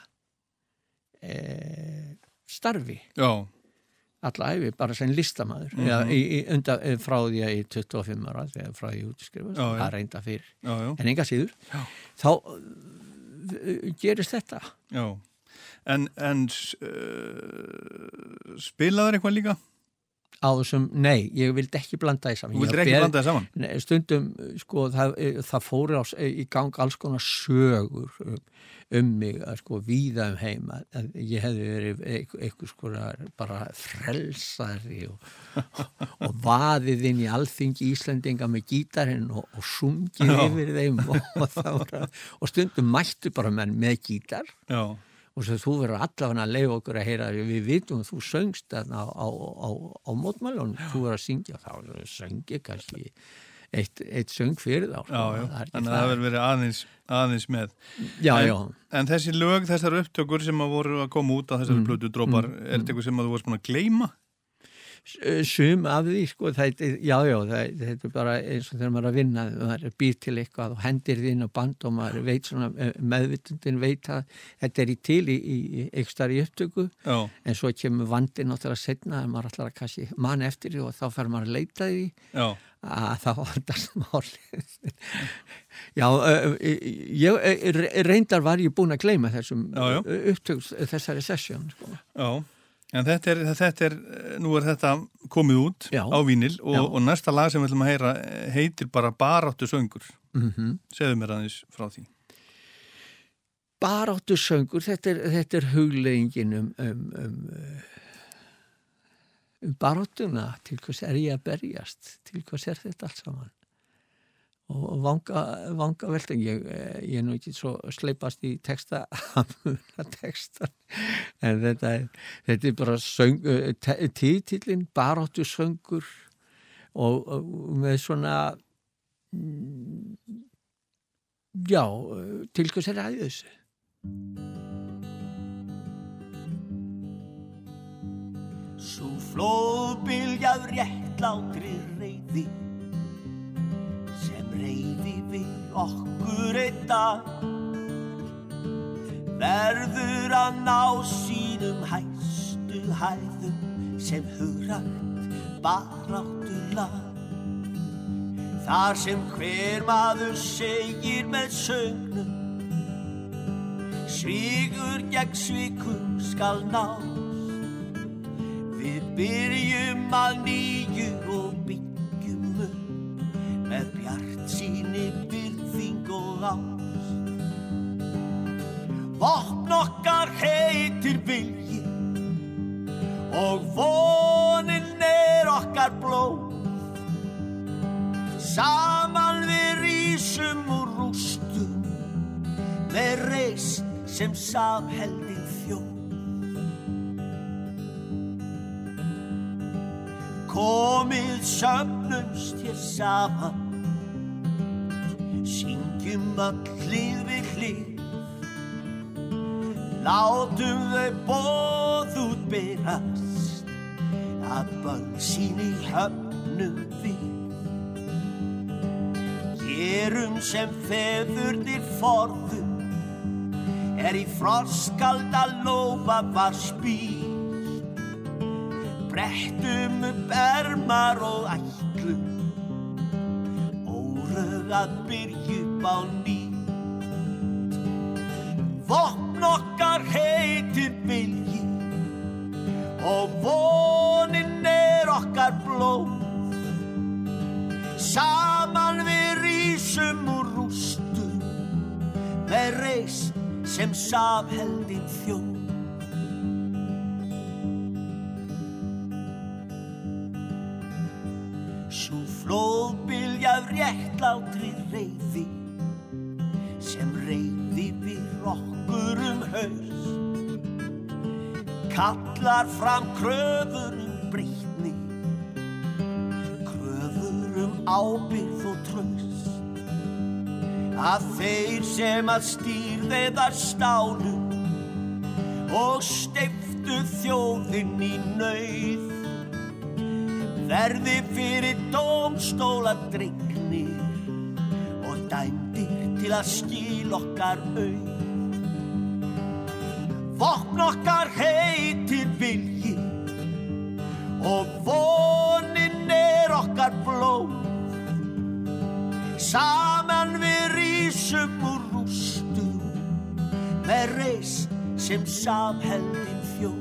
eh, starfi. Já, alla æfi, bara sem listamaður Mhm. eða í, í, unda, eh, frá því að í 25 ára þegar frá því útskrifast það reynda fyrir, já, já, en enga síður Já. þá uh, gerist þetta já. En, en uh, spilaður eitthvað líka? Á þessum, nei, ég vildi ekki blanda því saman. Þú Ég vildir ekki beð- blanda það saman? Nei, stundum, sko, það, það fóru á, í gang alls konar sögur um, um mig, að, sko, víða um heim að, að ég hefði verið eitthvað sko bara frelsari og, [LAUGHS] og vaðið inn í alþingi Íslendinga með gítarinn og, og sungið yfir þeim og, og stundum mættu bara menn með gítar. Já, og svo þú verður allavega að leiða okkur að heyra við vitum þú söngst á, á, á, á mótmælunum, þú verður að syngja þá söngi kannski eitt, eitt söng fyrir þá sko. já. Það Þannig að það verður verið aðeins, aðeins með. já, en, já, En þessi lög, þessar upptökur sem að voru að koma út á þessari Mm, plötu drópar, er þetta eitthvað sem að þú varst búin að gleyma? Sum af því sko, það, já, já, það, þetta er bara eins og þegar maður er að vinna, maður býr til eitthvað og hendir inn á band og maður veit svona, eh, meðvitundin veit að þetta er í til í, í, eitthvað í upptöku. Já, en svo kemur vandinn náttúrulega setna en maður ætlar að kannski mann eftir því og þá fer maður að leita því. Já, að það vandast [LAUGHS] málið. Já, ég reyndar var ég búin að gleyma þessum upptöks þessari sessjón sko. já. En þetta er, þetta er, nú er þetta komið út Já. á vínil og, og næsta lag sem við ætlum að heyra eh, heitir bara Baráttu söngur. mm Segðu mér aðeins frá því. baráttu söngur þetta er, þetta er hugleggingin um, um, um, um baráttuna til hvers er ég að berjast til hvers er þetta allt saman og, vanga, vanga velta ég, ég er nú ekki svo sleipast í texta [LAUGHS] en þetta er, þetta er bara eh, titillinn baráttu söngur og, og með svona mm, já, til hvers er að þessu. Sú flóðbyljað réttlátri reyði reyði við okkur einn dag. Verður að ná sínum hæstu hæðum sem hugrætt baráttulag. Þar sem hver maður segir með sögnum svígur gegn svíkum skal nást. Við byrjum að nýju byrðing og ást. Vopn okkar heitir vilji og vonin er okkar blóð. Saman við rísum úr rústum með reist sem samheldin þjóð. Komið sömnumst hér saman öll hlið við hlið. Látum þau bóð út berast Að bönn sín í höfnum við Gerum sem feðurnir forðu Er í froskalda lófa var spýr Brettum upp ermar og ætlum Órög að byrja upp á nýtt Vopn okkar heitir vilji Og vonin er okkar blóð. Saman við rísum úr rústum Með reis sem safheldin þjóð. Sú flóðbyljað réttlátri kallar fram kröfur um breytni kröfur um ábyrð og tröst að þeir sem að stýrðeðar stálu og steiftu þjóðinn í nöyð verði fyrir dómstóla dregnir og dæmdir til að skil okkar auð. Vopn okkar heitir með reis sem samheldin þjóð.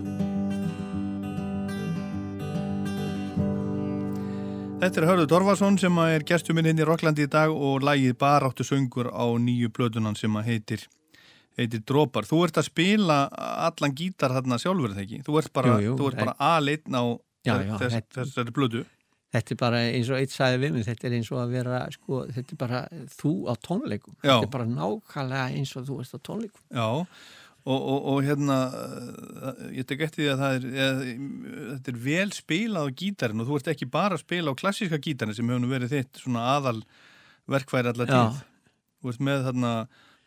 Þetta er Hörður Dorfarsson sem er gestur minn inn í Rocklandi í dag og lagið Baráttu söngur á nýju blödunan sem að heitir, heitir Drópar. Þú ert að spila allan gítar þarna sjálfur þegar ekki? Þú ert bara, bara aðleitn á Já, þess, já, þess, þessari blödu. Þetta er bara eins og eitt sagði við mig, þetta er eins og að vera, sko, þetta er bara þú á tónleikum. Já. Þetta er bara nákvæmlega eins og þú ert á tónleikum. Já, og, og, og hérna, uh, ég tek eftir því að það er, eð, þetta er vel spilað á gítarinn og þú ert ekki bara að spila á klassíska gítarinn sem hefur verið þitt svona aðal verkværi allar Já. tíð. Þú ert með þarna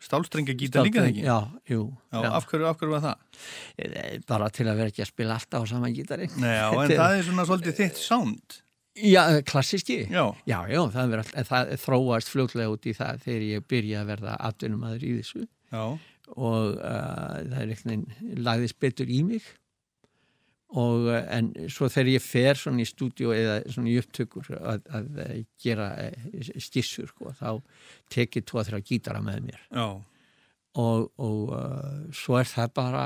stálstrengja gítar líka þegar ekki? Já, jú. Já, Af, hverju, af hverju var það? Eh, Bara til að vera ekki að spila alltaf á sama gítari. Nei, já, en það er svona svolítið þitt sound. Já, klassíski. Já. Já, já, það, all- það þróast fljótlega út í það þegar ég byrja að verða atvinnumæður í þessu. Já, og uh, það er eitthvað lagðist betur í mig. Og uh, en svo þegar ég fer svona í stúdíu eða svona í upptökur að, að uh, gera uh, skissur sko, þá tekið tvo að þrjá gítara með mér. Já, og, og uh, svo er það bara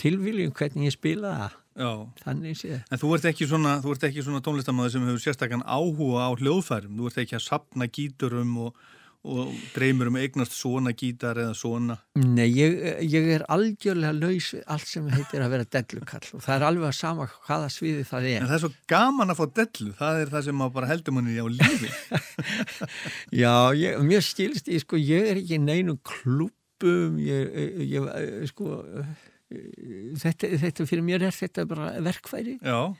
tilviljum hvernig ég spila það já. þannig séð En þú ert ekki svona, svona tónlistamæður sem hefur sérstakann áhuga á hljóðfærum. Þú ert ekki að sapna gíturum og, og dreymur um eignast svona gítar eða svona. Nei, ég, ég er algjörlega laus allt sem heitir að vera dellukall og það er alveg að sama hvaða sviði það En er. það er svo gaman að fá dellu. Það er það sem maður bara heldur manni á lífi. [LAUGHS] Já, ég, mér skilst, ég, sko, ég er ekki í neinum klúbum, ég, ég, sko, þetta, þetta fyrir mér er þetta bara verkfæri. Já,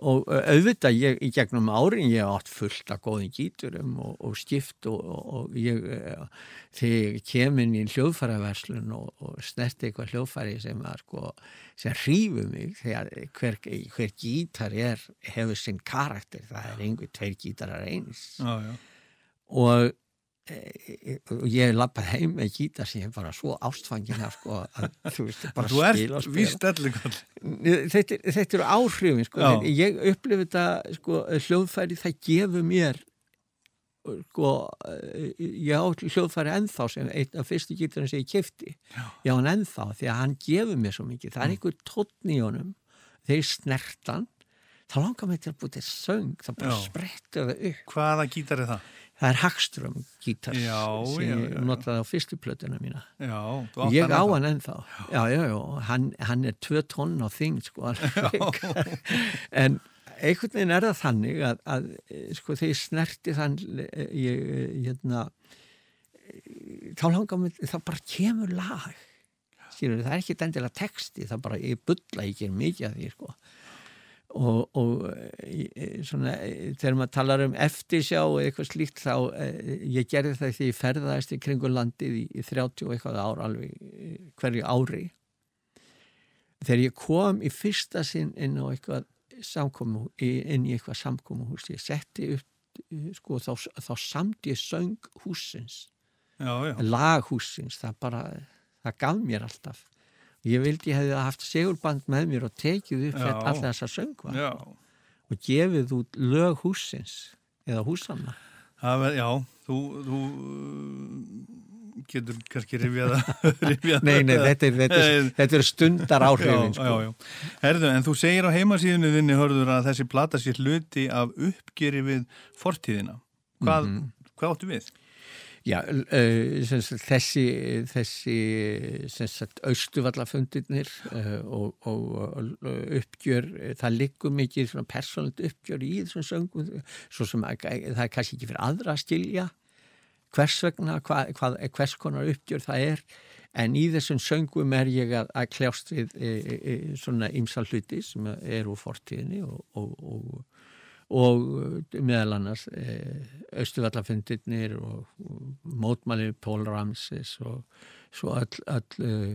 og auðvitað ég í gegnum árin ég átt fullt af góðin gíturum og, og skipt og, og, og ég þegar ég kem inn í hljóðfæraverslun og, og snerti eitthvað hljóðfæri sem sko sem hrífu mig þegar hver, hver gítar er hefur sinn karakter, það er einhver tveir gítarar eins. Já, já. og og ég lappað heim með gítar sem ég bara svo ástfangin af sko að þú veist bara Þú spila og spila. þetta, þetta eru áhrifin sko. Ég upplifi þetta sko, hljóðfæri það gefur mér sko, ég á hljóðfæri ennþá sem einn af fyrstu gítarinn sem ég kefti ég á hann ennþá því að hann gefur mér svo mikið. Það er einhver tónn í honum þegar ég snert hann þá langar mér til að búið til söng það bara sprettur það upp. Hvaða gítar er það? Það er Hagström gítars Já, sem já, ég já. notaði á fyrstu plötuna mína. Já, Ég á hann ennþá, hann, hann er tvö tonn á þing, sko, [LAUGHS] en einhvern veginn er það þannig að, að sko, þegar ég snerti þann, ég, hérna, þá langar mér, það bara kemur lag, skilur, það er ekki endilega texti, það bara, ég bulla, ég ger mikið af því, sko, og, og eh, svona, eh, þegar maður talar um eftirsjá og eitthvað slíkt þá ég gerði það því ég ferðaðist í kringu landið í, í 30 og eitthvað ár alveg hverju ári. Þegar ég kom í fyrsta sinn inn á eitthvað samkomu, inn í eitthvað samkomuhús ég setti upp sko, þá, þá samt ég söng húsins Já, já. laghúsins, það bara það gaf mér alltaf Ég vildi hefði haft segurband með mér og tekið upp alltaf þessa söngva Já, og gefið út lög húsins eða húsanna. ver, já þú, þú uh, getur kannski rifjað [LAUGHS] rifjað Nei, nei, þetta er, þetta er, þetta er stundar áhrifin, sko. já, já. Herðu, en þú segir á heimasíðunni þinni, hörður, að þessi plata sér hluti af uppgeri við fortíðina. Hvað, Mhm. hvað áttu við? Já, sem sagt, þessi, þessi sagt, austuvallafundirnir uh, og, og, og uppgjör, eh, það liggur mikið svona persónult uppgjör í þessum söngum, svo sem að, það er kannski ekki fyrir aðra að skilja hvers vegna, hva, hvað, hvers konar uppgjör það er, en í þessum söngum er ég að, að kljást við e, e, svona ymsal hluti sem er úr fortíðinni og, og, og uh, meðal annars eh, austuvallafundirnir og, mótmæli Pól Ramses og svo all, all uh,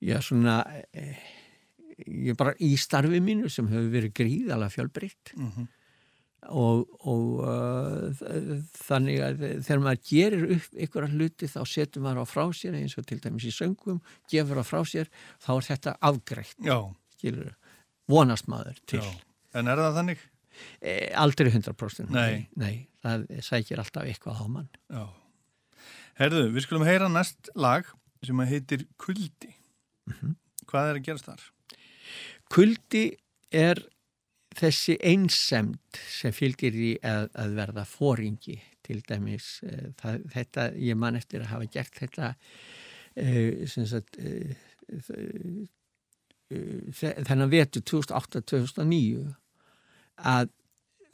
já svona eh, ég bara í starfi mínu sem hefur verið gríðalega fjölbreytt. Og, og uh, þannig að þegar maður gerir upp ykkur hluti þá setur maður á frá sér eins og til dæmis í söngum gefur á frá sér, þá er þetta afgreitt. Vonast maður til. Já. En er það þannig? E, aldrei 100% Nei. nei, það sækir alltaf eitthvað á mann Já. Herðu, við skulum heyra næst lag sem heitir Kuldi. Hvað er að gerast þar? kuldi er þessi einsemd sem fylgir í að, að verða fóringi til dæmis e, það, þetta, ég man eftir að hafa gert þetta e, sem sagt e, e, þennan vetu 2008-2009 að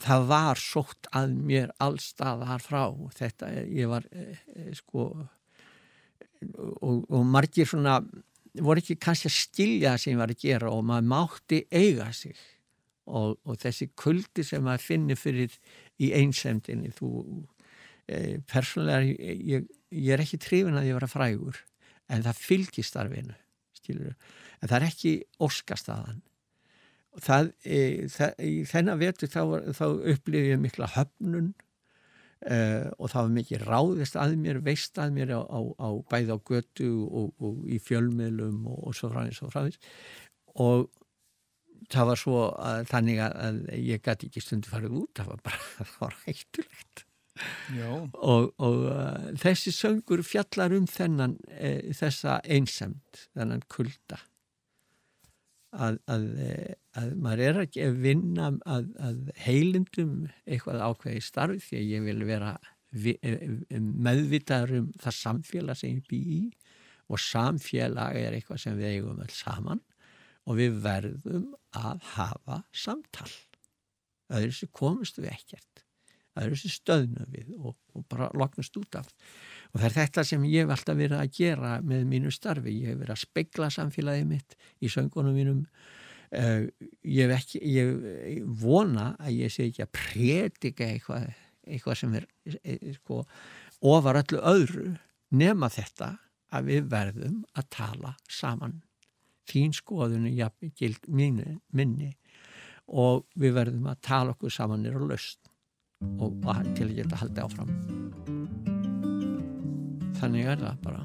það var sótt að mér allstaðar frá. Þetta, ég var e, e, sko og, og margir svona voru ekki kannski að skilja það sem ég var að gera og maður mátti eiga sig. Og, og þessi kuldi sem maður finnir fyrir í einsemdinni þú e, persónulega ég, ég, er ekki trefin að ég vera frægur en það fylgir starfinu skilur en það er ekki óskastaðan. og það, e, það í þennan vetur þá, þá upplifði ég mikla höfnun Uh, og það var mikið ráðist að mér, veist að mér á, á, á bæði á götu og, og í fjölmiðlum og, og svo frá og frá og það var svo að, þannig að, ég gæti ekki stundu farið út, það var bara [LAUGHS] það hættulegt. Og, og uh, þessi söngur fjallar um þennan uh, þessa einsemd, þennan kulda að, að, eh, að maður er ekki að vinna að, að heilindum eitthvað ákveði starfi því að ég vil vera vi- eh, meðvitaður um það samfélag sem ég bý í og samfélag er eitthvað sem við eigum öll saman og við verðum að hafa samtal. Öðru sem komist við ekkert öðru sem stöðnum við og, og bara loknast út af og það er þetta sem ég hef alltaf verið að gera með mínu starfi, ég hef verið að spegla samfélagið mitt í söngunum mínum. Uh, ég ekki ég vona að ég sé ekki að predika eitthvað, eitthvað sem er e, sko, ofar öllu öðru nema þetta að við verðum að tala saman. Þín skoðun er jafn gild minni, minni og við verðum að tala okkur saman er á og, og til að geta haldið áfram þannig er það bara.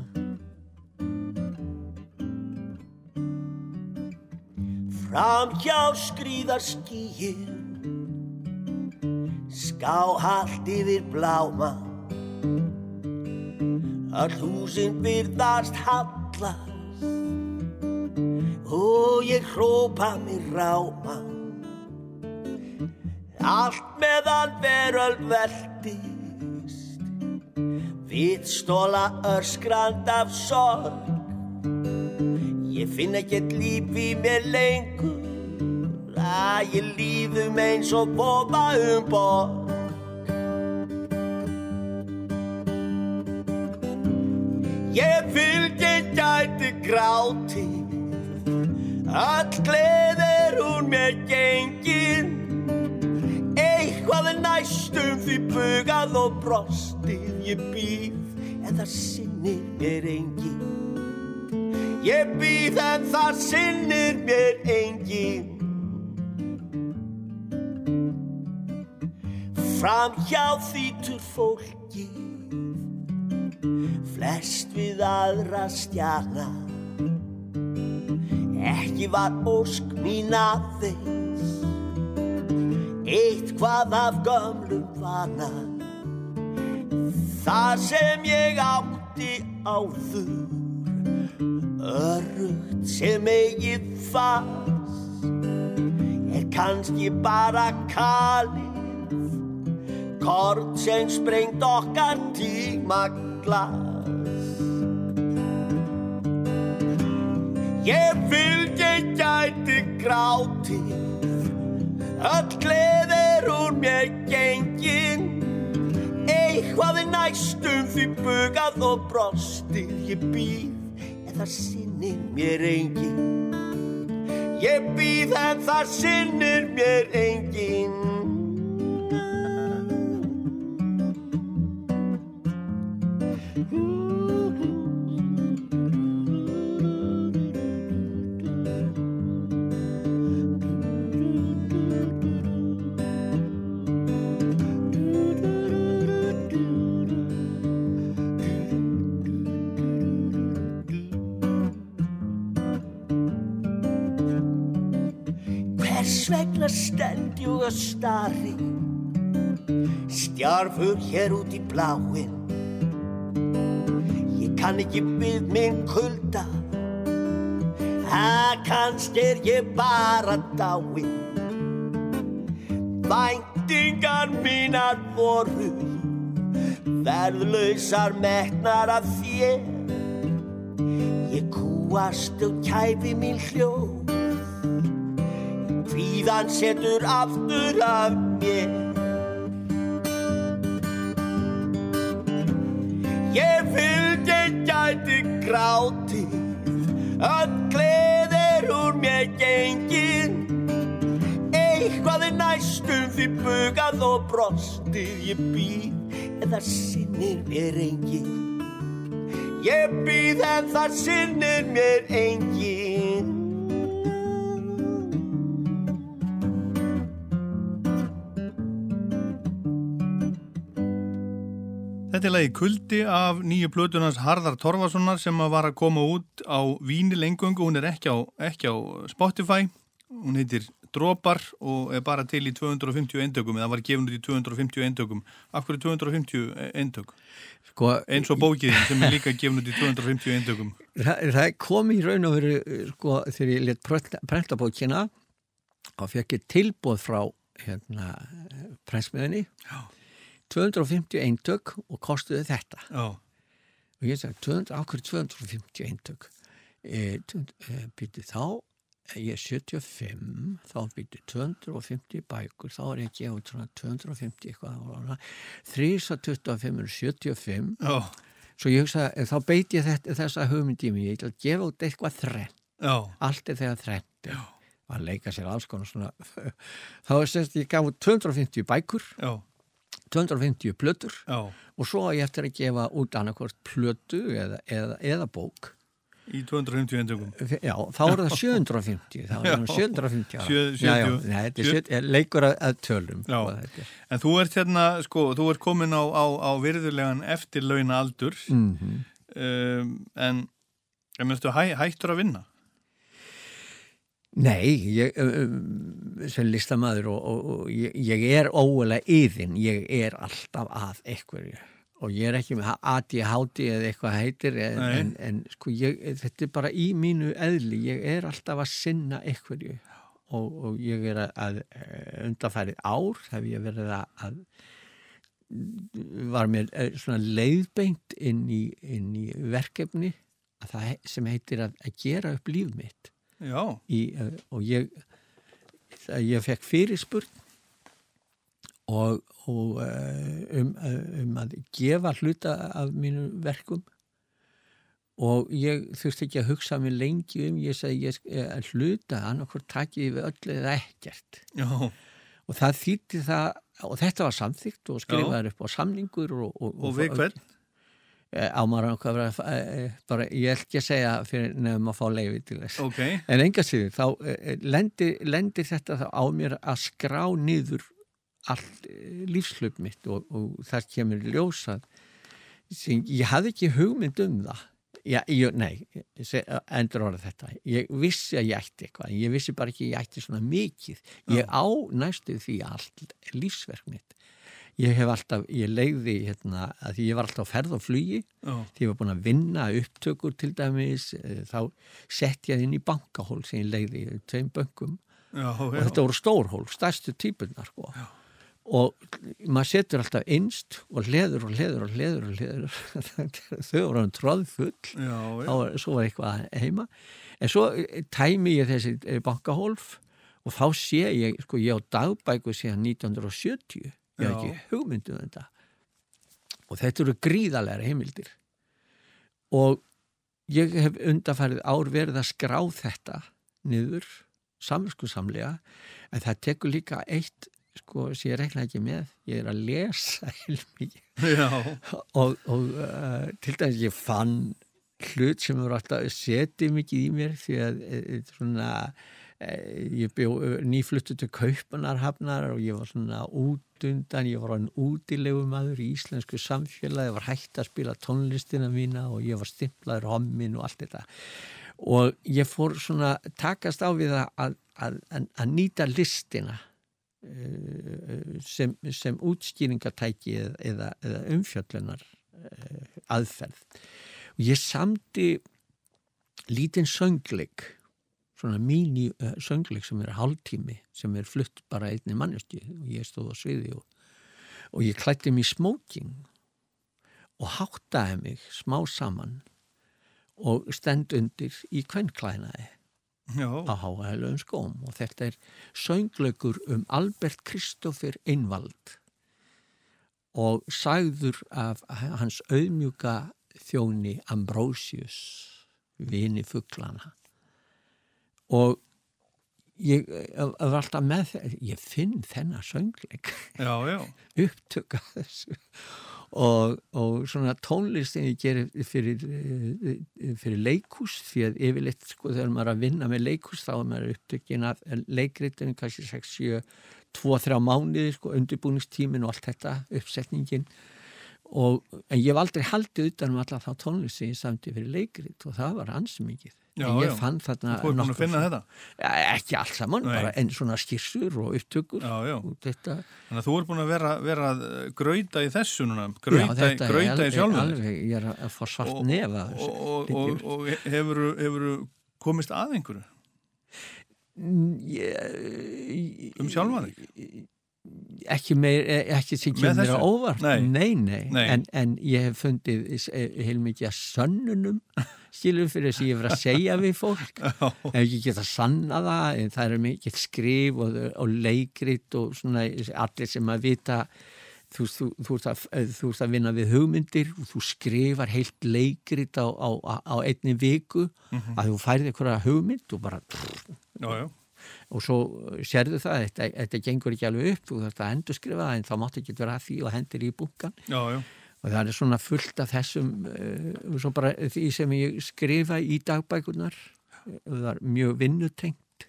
Fram hjá skrýðar skíin Skáhalt yfir bláma. Öll húsin byrðast hallast Og ég hrópa mér ráma. Allt meðan veröld veltist Vitstóla öskrand af sorg. Ég finn ekkert líf í mér lengur. Að ég lífum eins og boba um borg. Ég fylgdi gæti gráti, öll gleðir hún mér gengin, eitthvað er næstum því bugað og brostið ég býð, en það sinnir mér engin. Ég býð en það sinnir mér engin Fram hjá þýtur fólkið Flest við aðra stjana Ekki var ósk mín aðeins Eitt hvað af gömlum vana Það sem ég átti áður Örugt sem eigið fast Er kannski bara kalið Kort sem sprengt okkar tíma glas Ég fylg ég gæti grátið Öll gleðir úr mér gengin Eitthvað er næstum því bugað og brostið Ég býð en það sinnir mér engin Ég býð en það sinnir mér engin og starri Stjarfur hér út í bláin Ég kann ekki við minn kulda. Það kannski er ég bara dáin Væntingar mínar voru Verðlausar metnar af þér. Ég kúast og kæfi mín hljóð Kvíðan setur aftur af mér. Ég fylgdi gæti grátið Öll gleðir úr mér gengin. Eitthvað er næstum því bugað og brostið Ég býð en það sinnir mér engin Ég býð en það sinnir mér engin Þetta er lagi Kuldi af nýju plötunans Harðar Torfasonar sem var að koma út á Vínil engöngu, hún er ekki á, ekki á Spotify, hún heitir Dropar og er bara til í 250 eindökum, eða var gefin út í 250 eindökum. Af hverju 250 eindök? Sko, Eins og bókiðin sem er líka gefin út í 250 eindökum. það, það kom í raun og veru sko, þegar ég let prenta bókina og fekk ég tilbúð frá hérna, prensmiðinni 250 eintök og kostuði þetta. Já, og ég sagði 200, ákveður 250 eintök? E, e, byrju þá ég er 75 þá byrju 250 bækur þá er ég að gefa út svona 250 eitthvað 3 að 25 er 75 já, svo ég hugsaði, þá beiti ég þetta, þessa mig, ég ætla að gefa út eitthvað þrenn já, allt er þegar þrennt er. Að leika sér alls konar svona [LAUGHS] þá er semst ég gaf út 250 bækur. Já, 250 plötur já, og svo á ég eftir að gefa út annarkvort plötu eða, eða, eða bók í 250 eindökum. já, þá er það 750 þá er það 750 ára Sjö- já, já, 70 nei, þetta er sjö- sjö- er leikur að, að tölum. En þú ert hérna, sko, þú ert komin á, á, á virðulegan eftirlauna aldur Mhm. um, en, en meðstu hæ, hættur að vinna? Nei, ég, um, sem listamaður og, og, og ég, ég er ógulega yðin, ég er alltaf að einhverju. Og ég er ekki með ADHD eða eitthvað heitir en, en, en sko ég, þetta er bara í mínu eðli, ég er alltaf að sinna einhverju. Og, og ég er að, að undarfærið ár hef ég verið að, að var mér eh, svona leiðbeint inn í, inn í verkefni að það, sem heitir að, að gera upp líf mitt í, uh, og ég ég fekk fyrirspurn og, og uh, um, uh, um að gefa hluta af mínu verkum og ég þurfti ekki að hugsa mig lengi um ég sagði eh, að hluta annarkvort takið við öllu eða ekkert? Já, og það þýtti það og þetta var samþygt og skrifaður upp á samningur og, og, og við hvern? Eh, á maður að vera eh, bara, ég ætl ekki að segja fyrir nefnum að fá leiði til þess Ok, En enga síður, þá eh, lendir, lendir þetta þá á mér að skrá niður allt eh, lífslöp mitt og, og það kemur ljósað sem ég hafði ekki hugmynd um það Já, ég, nei, endur orðið þetta. Ég vissi að ég ætti eitthvað, ég vissi bara ekki að ég ætti svona mikið. Ég á næstu því allt lífsverk mitt. Ég hef alltaf, ég leiði hérna, að því ég var alltaf á ferð og flugi, Já. því ég var búin að vinna upptökur til dæmis, eh, þá sett ég inn í bankahól sem ég leiði í tveim bönkum. Já, og já. þetta voru stórhól, stærstu típunar sko. og maður setur alltaf innst og leður og leður og leður og leður [LAUGHS] þau voru hann tróðfull þá var, svo var eitthvað heima. En svo eh, tæmi ég þessi eh, bankahólf og þá sé ég sko ég á dagbæku síðan 1970 ég hef ekki hugmyndu um þetta. Og þetta eru gríðalega heimildir. Og ég hef undarfærið ár verið að skrá þetta niður samvinskusamlega en það tekur líka eitt sko sem ég rekna ekki með. Ég er að lesa [LAUGHS] heilmikið. Og, og uh, til dæmis ég fann hlut sem eru alltaf setið mikið í mér því að uh, svona uh, ég bjó nýfluttu til kaupanarhafnar og ég var svona út undan, ég var hann útilegu maður í íslensku samfélagi, ég var hægt að spila tónlistina mína og ég var stimplaður hommin og allt þetta. Og ég fór svona takast á við að, að, að, að nýta listina eh, sem, sem útskýringatæki eða, eða, umfjöllunar eh, aðferð. Og ég samdi lítinn söngleik svona míní uh, söngleik sem er hálftími sem er flutt bara einni manneski og ég stóð á sviði og, og ég klætti mig í smoking og háttaði mig smá saman og stend undir í kvennklænaði á háhælum skóm. Og þetta er söngleikur um Albert Kristoffer Einvald og sagður af hans auðmjúka þjóni Ambrosius vini fugglana og ég var alltaf með það, ég finn þennan söngleik. [LAUGHS] Upptöka þessu. Og, og svona tónlistin ég gerir fyrir, eh, fyrir leikús því að yfirleitt sko þegar maður er að vinna með leikús þá er maður upptökin af leikritum kannski 6, 7, 2-3 mánuði sko undirbúningstímin og allt þetta uppsetningin. Og en ég hef aldrei haldið utan um alla þá tónlist sem ég samti fyrir leikrit og það var ansi mikið Já, en ég já. fann þarna Þú nokkur ekki allt saman, Nei. bara en svona skissur og upptökur Já, já. og Þannig að þú er búin að vera, vera að uh, grauta í þessu núna, er grauta í alveg, ég er að fá svart nefa og, og, og, og hefur, hefur komist að einhverju ég, um sjálfa þig? ekki meir, ekki sem kemur á óvart Nei. nei, nei. Nei. En, en ég hef fundið eh, heilmikið að sönnunum [LAUGHS] skilur fyrir þess að ég verið að segja við fólk ef ekki geta sanna það en það er mikið skrif og, og leikrit og svona allir sem að vita þú, þú, þú, að, þú ert að vinna við hugmyndir og þú skrifar heilt leikrit á, á, á einni viku að þú færið einhverja hugmynd og bara Já, já. og svo sérðu það, þetta, þetta gengur ekki alveg upp, þú þarfst að endur skrifa það en þá máttu ekki vera að því og hendir í bunkan Já, já. Og það er svona fullt af þessum uh, svo bara því sem ég skrifa í dagbækunar það var mjög vinnutengt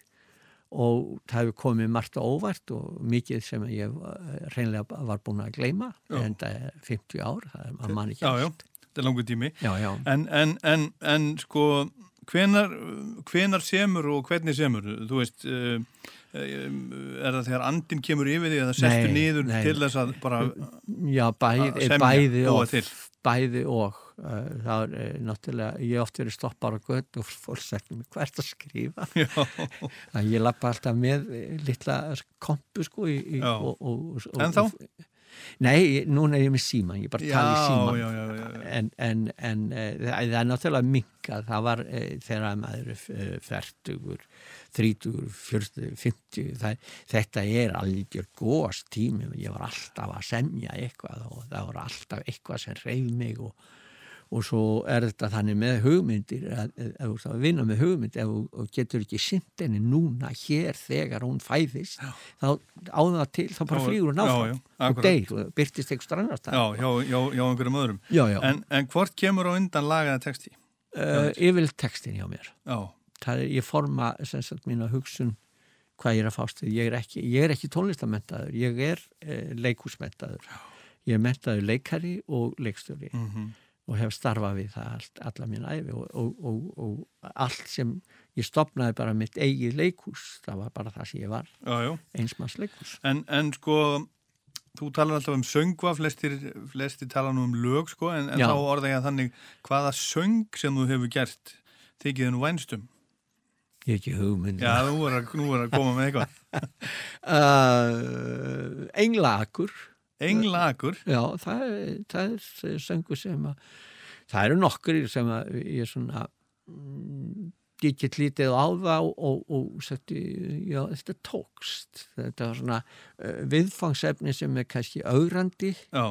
og það hefur komið margt óvart og mikið sem ég uh, reynlega var búin að gleyma Já. en það er 50 ár, það er mann ekki Já, já. allt. Þetta er langur tími. Já, já. En, en, en, en sko, hvenar, hvenar semur og hvernig semur? Þú veist, uh, er það þegar andin kemur yfir því eða sestu Nei, niður nei. til þess að bara... Já, bæði, að bæði og bæði og uh, það er náttúrulega, ég hef oft verið stoppar á gött og fólk segir mér hvert að skrifa Já, að ég lappa alltaf með eh, litla kompu sko í, í, Já. og, og, og, En þá? Nei, núna er ég með síman, ég bara tala í já, já, já, en, en, en uh, það er náttúrulega minkað, það var uh, þegar maður er fertugur, þrítugur, fjörstugur, fymtugur, það, þetta er algjör góðast tími, ég var alltaf að semja eitthvað og það var alltaf eitthvað sem reyð mig og, og svo er þetta þannig með hugmyndir, ef þú ert að vinna með hugmynd, ef þú getur ekki sint henni núna hér þegar hún fæðist, þá áða til, þá bara Já, flýgur hún já, áfram já, og akkurat. deyr og byrtist eitthvað strannar Já, hjá einhverjum öðrum. Já, já. En, en hvort kemur á undan lagaða texti? uh, yfirleitt textin hjá mér Já, það er, ég forma sem sagt mína hugsun hvað ég er að fást ég er ekki, ég er ekki tónlistamentaður, ég er uh, leikúsmentaður ég er mentaður leikari og leikstjóri Mhm. Og hef starfað við það allt, alla mín æfi og, og, og, og allt sem ég stopnaði bara mitt eigið leikús það var bara það sem ég var. Einsmanns leikús En, en sko, þú talar alltaf um söngva, flestir, flestir tala nú um lög, sko, en, en þá orða ég að þannig hvaða söng sem þú hefur gert þykir nú vænstum. ég hef ekki hugmynd. Já, þú voru að, nú voru að koma með eitthvað. [LAUGHS] uh, Englakur Englakur, Já, það, er- það er söngu sem að það eru nokkur sem að ég svona mm, ég get lítið á það og, og, og setti, já, þetta tókst. Þetta var svona uh, viðfangsefni sem er kannski augrandi já,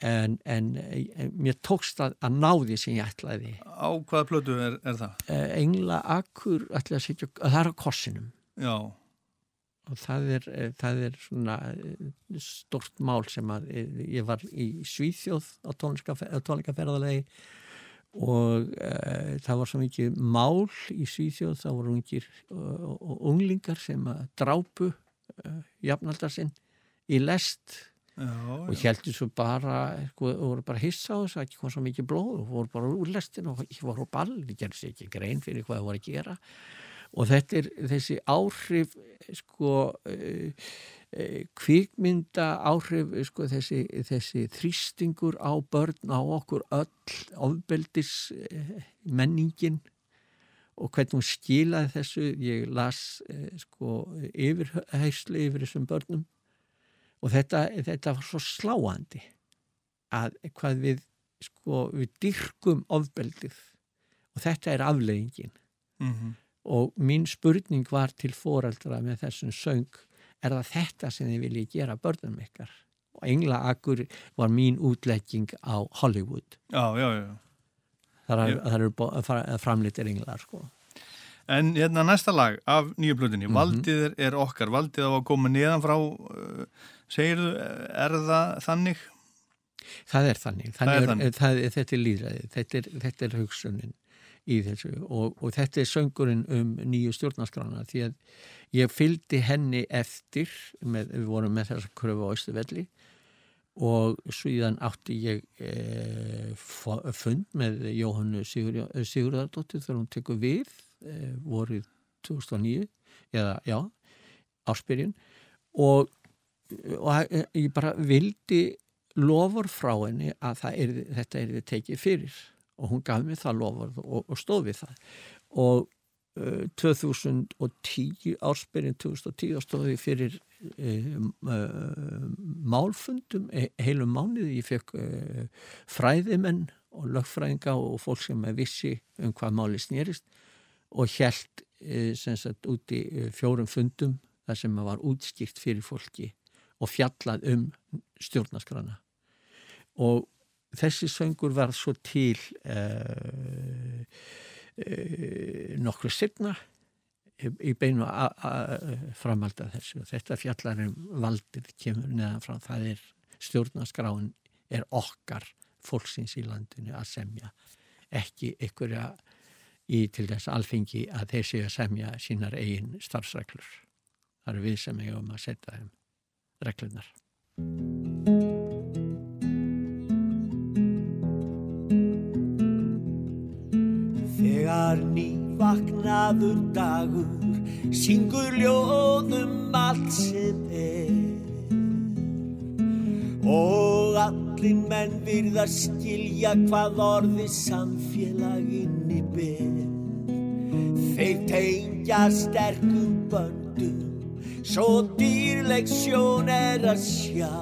en, en, en mér tókst að, að ná því sem ég ætlaði. Á hvaða plötu er, er það? uh, Engla Akkur ætlaði að setja, það er á kossinum. Já, og það er, eh, það er svona eh, stort mál sem að eh, ég var í Svíþjóð á tónleikaferðalegi og uh, það var svo mikið mál í Svíþjóð, það voru ungir og, unglingar sem að drápu uh, jafnaldar sinn í lest já, og heldur svo bara og voru bara hissa á þess að ekki kom svo mikið blóð og voru bara úr lestin og voru á ball, það gerði sér ekki grein fyrir hvað það voru að gera. og þetta er þessi áhrif sko uh, uh, kvikmynda áhrif sko þessi, þessi þrýstingur á börn á okkur öll ofbeldis uh, menningin og hvernig hún skilaði þessu. Ég las sko yfirheyslu yfir þessum börnum. Og þetta, þetta var svo sláandi að hvað við sko við dyrkum ofbeldið. Og þetta er afleggingin mhm, og mín spurning var til foreldra með þessum söng er það þetta sem þið viljið gera börnum ykkar og Engla Akkur var mín útlegging á Hollywood já, já, já. þar, er, þar eru bo- fra- framlítir englar sko. En hérna næsta lag af nýju plötunni, Mhm. Valdið er, okkar, Valdið á að koma neðan frá, uh, segirðu, er það þannig? það er þannig, Það er þannig, þannig. er, það þetta er líðræði þetta er, er hugsunin í þessu og, og þetta er söngurinn um nýju stjórnarskrána því að ég fylgdi henni eftir með, við vorum með þessa kröfu á Ístuvelli og síðan átti ég e, fund með Jóhannu Sigur, Sigurðardóttir þegar hún tekur við e, vorið 2009 eða já, áspyrjun og, og ég bara vildi lofur frá henni að er, þetta er tekið fyrir og hún gaf mér það lofur og, og stóð við það. Og uh, 2010 ársbyrjun 2010 stóði ég fyrir uh, uh, málfundum he- heilum mánuði. Ég fekk uh, fræðimenn og lögfræðinga og fólk sem vissi um hvað máli snýrist og held uh, sem sagt út í uh, fjórum fundum þar sem var útskýrt fyrir fólki og fjallað um stjórnaskrana og þessi söngur var svo til uh, uh, nokkru setna í, beinu a- a- framhald af þessu. Þetta fjallar um valdið kemur neðan frá. Það er stjórnaskráin er okkar fólksins í landinu að semja. Ekki ykkurja í til þess alfengi að þeir séu að semja sínar eigin starfsreglur. Það eru við sem eigum að setja þeim reglunar Þegar nývaknaður dagur syngur ljóðum allt sem er. Og allir menn virða skilja hvað orði samfélaginni ber. Þeir tengja sterkum böndum svo dýrleik sjón er að sjá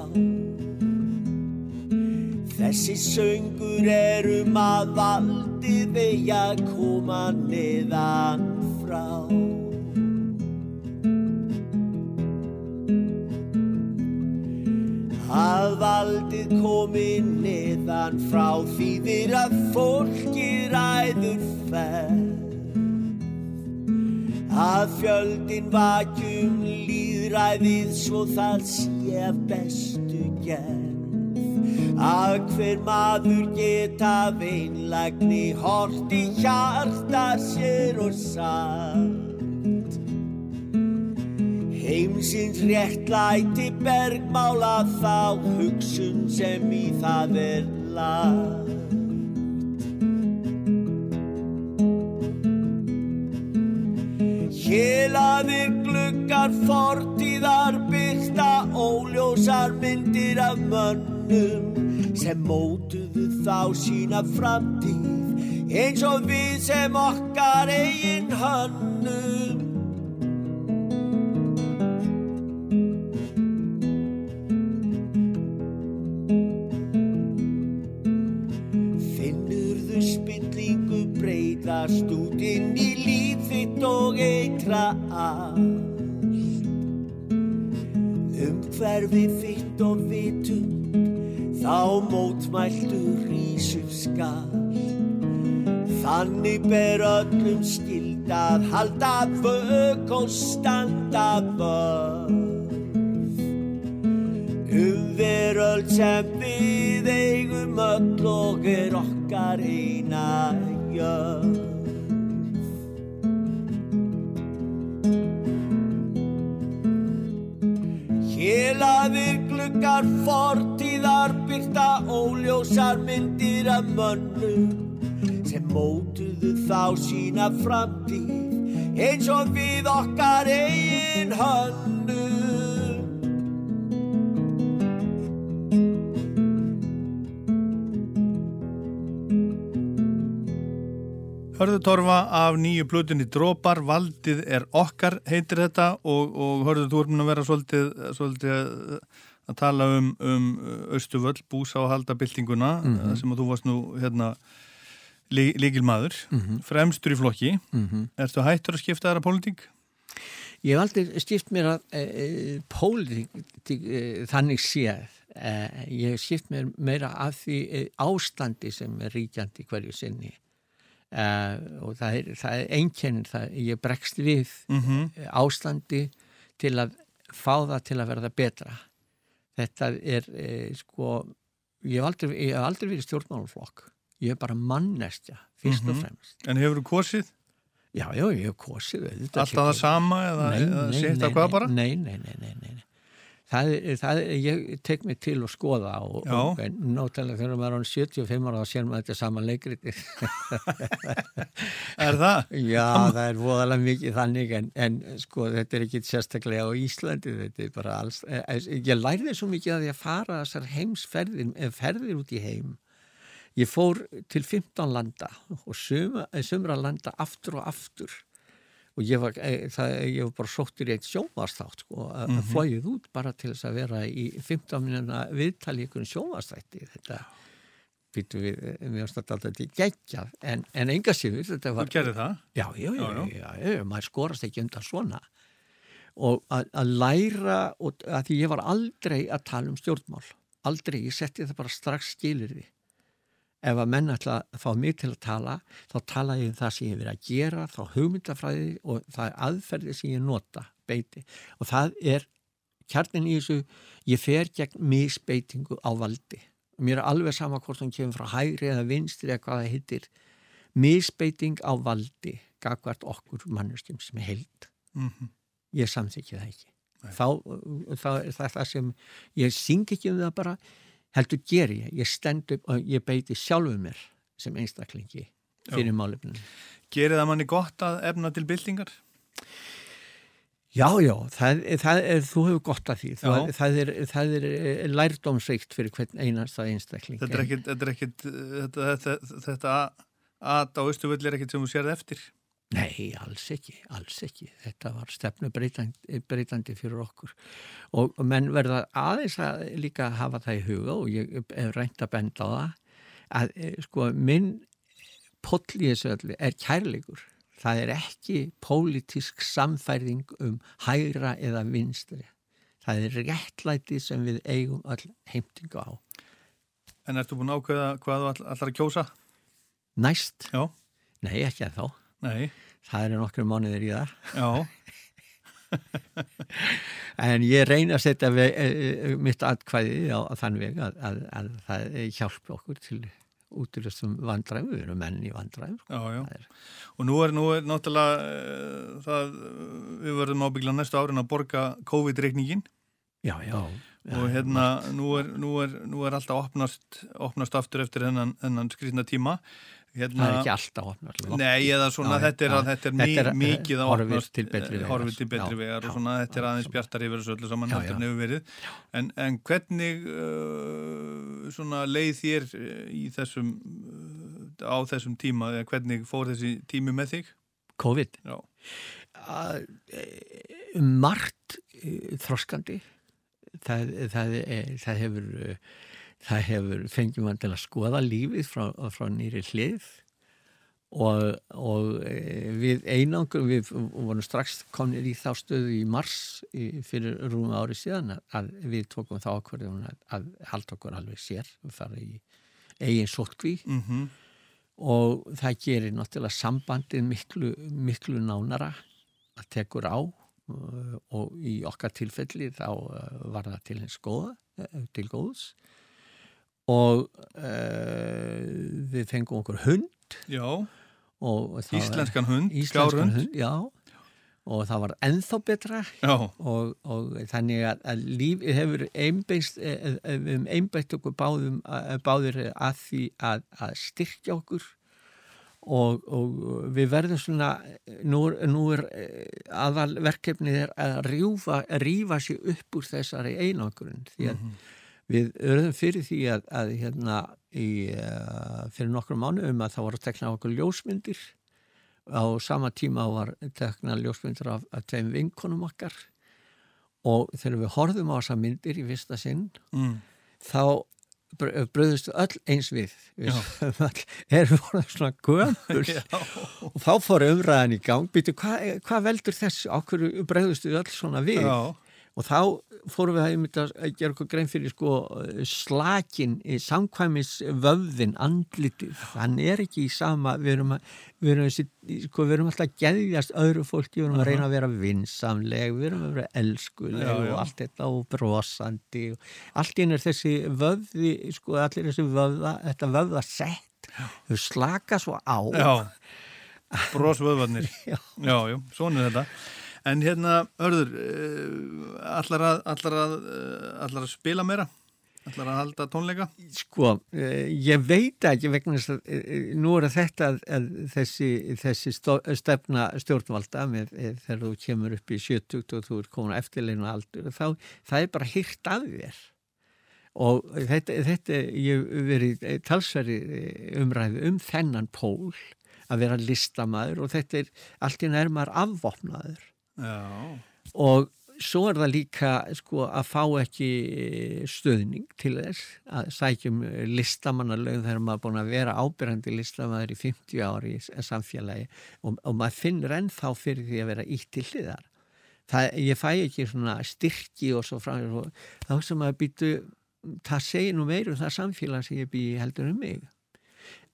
Þessi söngur er um að valdið eigi að koma neðan frá. Að valdið komi neðan frá þýðir að fólki ræður ferð. Að fjöldin vakjum líðræðið svo það sé bestu gerð að hver maður geta veinlægni hort í hjarta sér og satt. Heimsins réttlæti bergmála þá hugsun sem í það er lagt Helaðir glukkar fortíðar byrsta óljósar myndir af mönnum sem mótuðu þá sína framtíð eins og við sem okkar eigin hönnum. Finnurðu spillingu breytast út inn í líf þitt og eitra allt Umhverfi þitt og vitund þá mótmæltu rísu skall Þannig ber öllum skild að halda vög og standa vörð Um veröld sem við eigum öll og er okkar eina jörð. Gluggar fortíðar byrta óljósar myndir af mönnum sem mótuðu þá sína framtíð eins og við okkar eigin hönnum. Hörðu Torfa af nýju plutinni Drópar, Valdið er okkar heitir þetta og, og hörðu þú erum að vera svolítið, svolítið að tala um, um Östuvöll, búsa og halda byltinguna Mhm. sem að þú varst nú hérna lí, líkilmaður, Mhm. fremstur í flokki. Ertu hættur að skipta þæra pólitík? Ég hef aldrei skipt mér að e, e, pólitík e, þannig séð. E, ég hef skipt mér meira af því e, ástandi sem er ríkjandi hverju sinni. E, og það er, það er einkennin, það, ég bregst við Mm e, ástandi til að fá það til að verða betra. Þetta er e, sko, ég hef aldrei, ég hef aldrei verið stjórnmáluflokk. Ég hef bara mannestja, fyrst og Mhm. fremst. En hefur þú kosið? Já, já, ég hef kosið. Alltaf það sama eða, eða sitt að hvað bara? Nei, nei, nei, nei, nei. Það, það, ég tek mig til að skoða og, og náttúrulega þegar maður er án 75 ára þá sér maður þetta saman leikriti. [LAUGHS] Er það? Já, það er voðalega mikið þannig en, en sko þetta er ekki sérstaklega á Íslandi, þetta er bara alls, eh, eh, ég lærði svo mikið að að fara þessar heimsferðir, eh, ferðir út í heim. Ég fór til 15 landa og sumra, sumra landa aftur og aftur og ég var, eh, það, ég var bara sóttur í eitt sjónvarsþátt sko, að mm flóið út bara til þess að vera í 15 minna viðtali í einhvern sjónvarsþætti þetta býtu við, mér finnst þetta alltaf til geggjað en, en enga síður þetta Þú var gerir það? já, já, já, Já, já, maður skorast ekki undan svona. Og að, að læra og að því ég var aldrei að tala um stjórnmál aldrei, ég setti það bara strax skilir því ef að menn ætla að fá mig til að tala þá tala ég um það sem ég hef verið að gera þá hugmyndafræði og það er aðferði sem ég nota, beiti. Og það er kjarnin í þessu ég fer gegn misbeitingu á valdi. Mér er alveg sama hvort hún kemur frá hægri eða vinstri eða hvað það hittir misbeiting á valdi gagvart okkur mannustjum sem er held Mm ég samþykki það ekki. Þá, þá er það það sem ég syng ekki um það bara heldur ger ég, ég stend upp og ég beiti sjálfu mér sem einstaklingi fyrir málefninu Gerir það manni gott að efna til byltingar? Já, já, það, það er, þú hefur gott af því. Það, það, er, það er eh, lærdómsrikt fyrir hvern einasta einstakling. Þetta er ekkit, þetta er ekkit, þetta, þetta, þetta að á Östuvöll er ekkit sem þú sérð eftir. Nei, alls ekki, alls ekki. Þetta var stefnu breytandi, breytandi fyrir okkur. Og menn verða aðeins að líka hafa það í huga og ég hef reynt að benda á það að eh, sko minn poll í þessu öllu er kærleikur. Það er ekki pólitísk samfærðing um hægra eða vinstri. Það er réttlæti sem við eigum all heimtingu á. En ertu búin að ákveða hvað þú all- ætlar að kjósa? Næst? Já. Nei, ekki að þá. Nei, Það eru nokkru mánuðir í það. já, [LAUGHS] En ég reyna að setja ve- e, e, mitt atkvæði á, þann veg að, að, að það hjálpi okkur til útilustum vandræðum, við erum menn í vandræðum. sko. já, já. Er- Og nú er, nú er náttúrulega uh, það, við verðum ábyggla næstu árin að borga COVID-reikningin Já, já. já og hérna nú er, nú er, nú er alltaf opnast, opnast aftur eftir hennan, hennan skrýtna tíma. Hérna, það er ekki alltaf opnað Nei, eða svona, Já, þetta er, já. þetta er, Þetta er, mi mikið að opnast, til betri eh, vegar. horfir til betri Já, vegar og svona, þetta er aðeins bjartar yfir þessu öllu saman Já, heldur já. en. En, hvernig uh, svona leið þér eh, í þessum, á þessum tíma, eða hvernig fór þessi tími með þig? COVID Já. að, eh, margt eh, þroskandi það, það, er, það hefur eh, það hefur fengið mann til að skoða lífið frá, frá nýri hlið og, og eh, við einangur við vorum strax komnir í þá stöðu í mars í, fyrir rúma ári síðan að, við tókum þá ákvörðum að, að halda okkur alveg sér og fara í eigin sótkví Mm og það gerir náttúrulega sambandið miklu, miklu nánara að tekur á og í okkar tilfelli þá uh, var það til hins góða, uh, til góðs og uh, við fengum okkur hund. Já, það var- íslenskan hund, íslenskan hund, já. Og það var ennþá betra. Já, og, og þannig að, að lífið hefur einbeinst, eh, eh, við hefum einbætt okkur báðum, báðir að því að, að styrkja okkur. Og, og við verðum svona, nú, nú er aðal verkefnið er að rífa sig upp úr þessari einangrun. Því að við örðum fyrir því að, að hérna í, uh, fyrir nokkrum mánuðum að það voru að tekna okkur ljósmyndir. Á sama tíma var tekna ljósmyndir af, af tveim vinkonum okkar. Og þegar við horfðum á þessa myndir í fyrsta sinn mm. þá bröðust öll eins við. [LAUGHS] Erum voruð svona gömul. [LAUGHS] Og þá fór umræðan í gang. Býtu, hvað hva veldur þessu, okkur bröðust við öll svona við? Já, og þá fórum við að, einmitt að gera okkur grein fyrir sko slakin samkvæmis vöfðin, andlitið hann er ekki í sama við erum, að, við erum, þessi, sko, við erum alltaf að geðjast öðru fólki, við erum að reyna að vera vinsamleg, við erum að vera elskuleg Já, já. og allt þetta og brosandi allt inn er þessi vöfði, sko allir þessi vöfða, þetta vöfða sett þau slaka svo á já, [LAUGHS] brósvöðvarnir. Já. Já, svona er þetta. En hérna, Örður, uh, allar, að, allar, að, allar að spila meira? Allar að halda tónleika? Sko, eh, ég veit ekki vegna að eh, nú er þetta að, að þessi, þessi stefna stjórnvalda með, eh, þegar þú kemur upp í 70 og þú er komin á eftirleinu aldur þá það er bara hýrt af þér og þetta, þetta ég verið talsveri umræðu um þennan pól að vera listamæður og þetta er allt í nærmar afvopnaður Já, og svo er það líka sko, að fá ekki stöðning til þess að sækjum listamannalögum þegar maður er búin að vera ábyrjandi listamannur í 50 ári í samfélagi og, og maður finnur ennþá fyrir því að vera ítt til hliðar. Það, ég fæ ekki svona styrki og svo frá þá sem maður býtu það segir nú meir um það samfélag sem ég bý heldur um mig.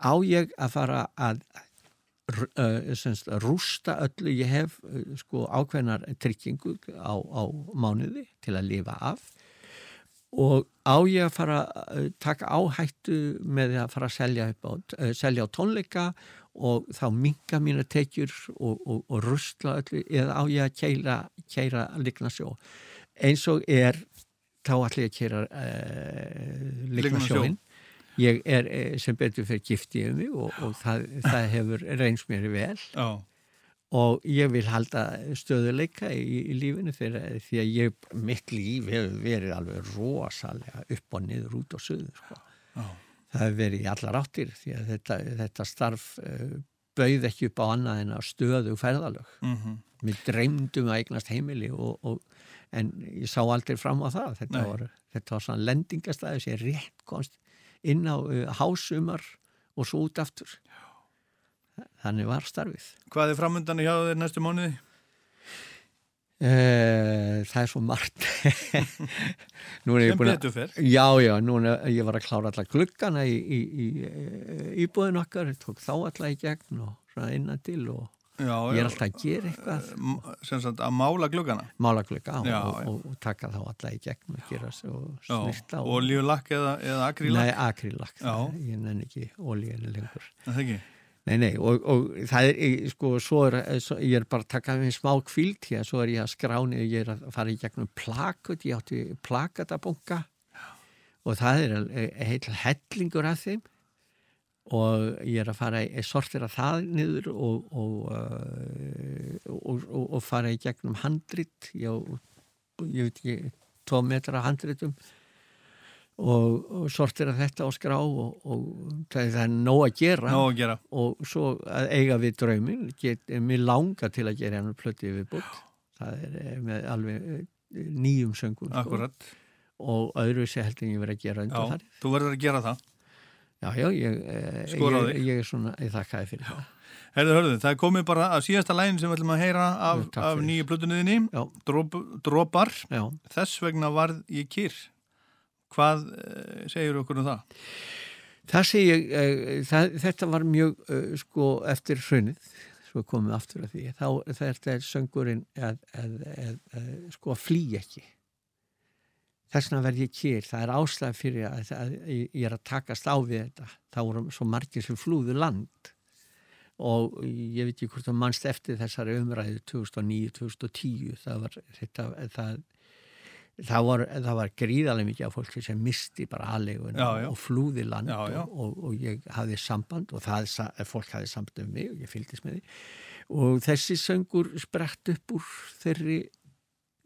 Á ég að fara að semst, rústa öllu, ég hef uh, sko ákveðnar tryggingu á, á mánuði til að lifa af. Og á ég að fara að taka áhættu með að fara að selja, á, selja á tónleika og þá minga mína tekjur og, og, og rustla öllu eða á ég að keira, keira ligna sjó eins og er þá ætla ég að keira uh, ligna Lygnasjó. sjóin ég er eh, sem betur fyrir giftið um mig og, og það, það hefur reynst mér vel. Já, og ég vil halda stöðuleika í, í lífinu fyrir, því að ég, mitt líf hefur verið alveg rosalega upp og niður út og suður sko. Það hefur verið í allar áttir því að þetta, þetta starf uh, bauð ekki upp á annað en að stöðu ferðalög. Mhm, mér dreymdum að eignast heimili og, og, en ég sá aldrei fram á það. Þetta, Nei. var, var svona lendingastæði sem rétt komst inn á uh, hásumar og svo út aftur þannig var starfið Hvað er framöndan hjá þér næstu mánuði? Uh, það er svo margt [LAUGHS] Sem betur fer. Já, já, nú er ég var að klára alla gluggana í, í, í, í íbúðin okkar tók þá alla í gegn og innan til og Já, ég er alltaf að gera eitthvað. M- Sem sagt, að mála gluggana. mála glugga og, Já, og, og, og taka þá alla í gegn og gera svo snirta og, olíulakk eða, eða akrílakk. Nei, akrilakk, Já. ég nenni ekki olíinu lengur. Það ekki? Nei, nei, og, og það er, sko, svo er, svo, ég er bara að taka með smá kvíld hér, svo er ég að skráni og ég er að fara í gegnum plakut, ég átti plakatabunga og það er alveg heil hellingur af þeim og ég er að fara í sortira það niður og, og, uh, og, og, og fara í gegnum handrit ég, ég veit ekki tvo metra handritum og, og sortira þetta á skrá og, og það, er nóg að gera Ná að gera. og svo að eiga við draumin mér langar til að gera hann plöti við bútt það er eh, með alveg eh, nýjum söngum sko. Og öðru sé held en ég verið að gera Já, þar þú verður að gera það. Já, já, ég, eh, ég, ég er svona, ég þakkaði fyrir það. Herðu, hörðu, það er komið bara að síðasta lægin sem við ætlum að heyra af, af nýju plötunniðinni, já, Drop, Dropar, já. þess vegna varð ég kýr. Hvað uh, segir okkur um það? það ég eh, það, þetta var mjög eh, sko eftir hrunið svo komum við aftur að því. Þá þetta er söngurinn að, að, að, að sko flýja ekki þess vegna verð ég kýr það er ástæð fyrir að, að ég er að takast á við þetta. Þá voru svo margir sem flúðu land. Og ég veit ekki hvort það mannst eftir þessari umræðu 2009-2010 það var þetta það, það var, það var gríðarlega mikið af fólki sem misti bara aðlegun og flúði land Já, já. Og, og, og ég hafði samband og það, fólk hafði samband um mig og ég fylgdist með því. Og þessi söngur sprett upp úr þeirri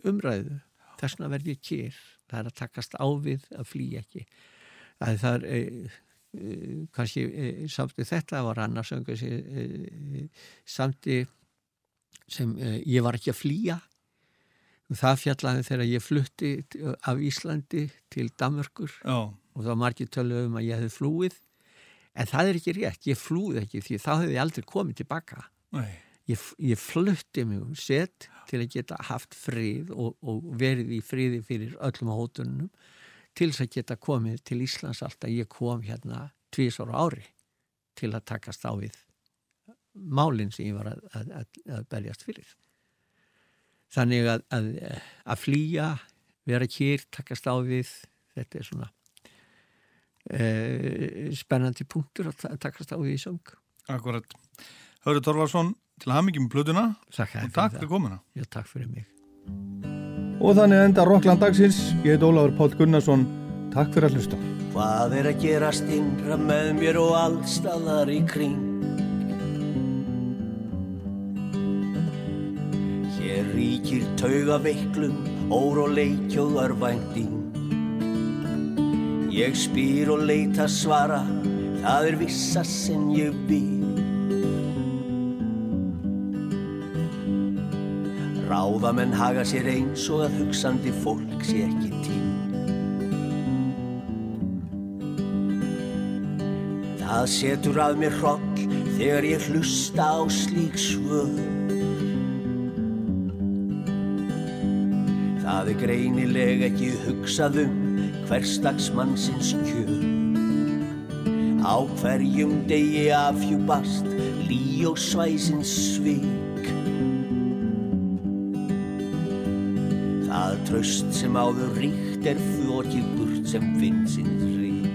umræðu. Þess vegna verð ég kýr það er að takast á við að flýja ekki. Það er e, e, kannski e, samti þetta var annars e, samti sem ég var ekki að flýja. Það fjallaði þegar ég flutti af Íslandi til Danmörkur Já, og það var margir tölu um að ég hefði flúið. En það er ekki rétt, ég flúið ekki því þá hefði ég aldrei komið tilbaka nei, ég, ég flutti mig um set til að geta haft frið og, og verið í friði fyrir öllum hótunum til þess að geta komið til Íslands alltaf ég kom hérna tvísar á ári til að takast á við málinn sem ég var að, að, að, að berjast fyrir þannig að, að, að flýja vera kýr, takast á við þetta er svona e, spennandi punktur að ta- takast á við í söng akkurat. Hörðu Torvarsson, til hamingjum með plötuna Þakka og takk fyrir komuna. Já, takk fyrir mig Og þannig enda Rockland dagsins. Ég heit Ólafur Páll Gunnarsson. Takk fyrir að hlusta. Hvað er að gerast innra með mér og allstaðar í kring? Hér ríkir tauga veiklum, ór og leikjóð örvænting. Ég spýr og leita svara, það er vissa sem ég vil. Ráðamenn haga sér eins og að hugsandi fólk sé ekki til. Það setur að mér hroll þegar ég hlusta á slík svör. Það er greinilega ekki hugsað um hverstags mannsins kjör. Á hverjum degi afhjúpast lí og svæsins svik. Tröst sem áður ríkt er þokið burt sem finnsins rík.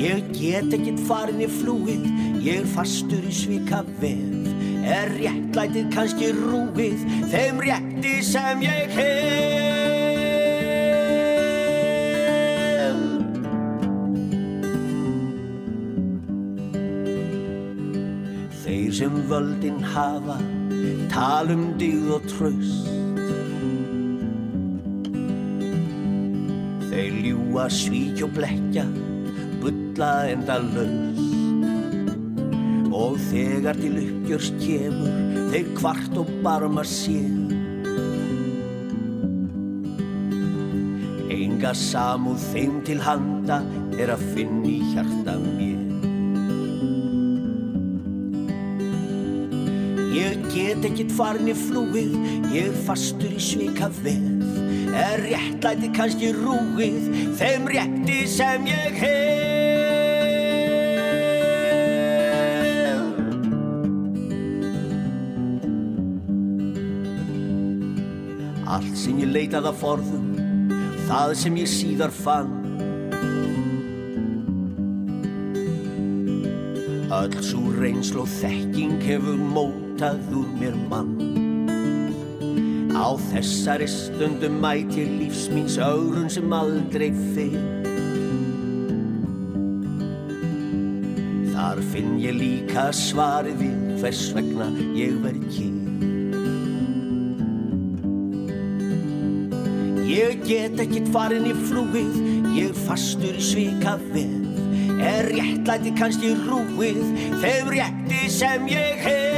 Ég get ekkert farin í flúið, ég er fastur í svika vef. Er réttlætið kannski rúið, þeim rétti sem ég hef. Þeir sem völdin hafa, talum digð og tröst. Þeir ljúa, svík og blekja, bulla enda laus. Og þegar til uppgjörs kemur, þeir kvart og barma sér. Enga samúð þeim til handa er að finna í hjarta mér. Get ekkert farin í flúið, ég er fastur í svika veð. Er réttlæti kannski rúið, þeim rétti sem ég hef. Allt sem ég leitað að forðum, það sem ég síðar fann. Öll svo reynsl og þekking hefur útað úr mér mann. Á þessari stundu mætir lífsmýns ögrun sem aldrei fyrr. Þar finn ég líka svarið við hvers vegna ég verð kýr Ég get ekkit farin í flúið, ég fastur í svika veð. Er réttlæti kannski rúið, þeim rétti sem ég hef?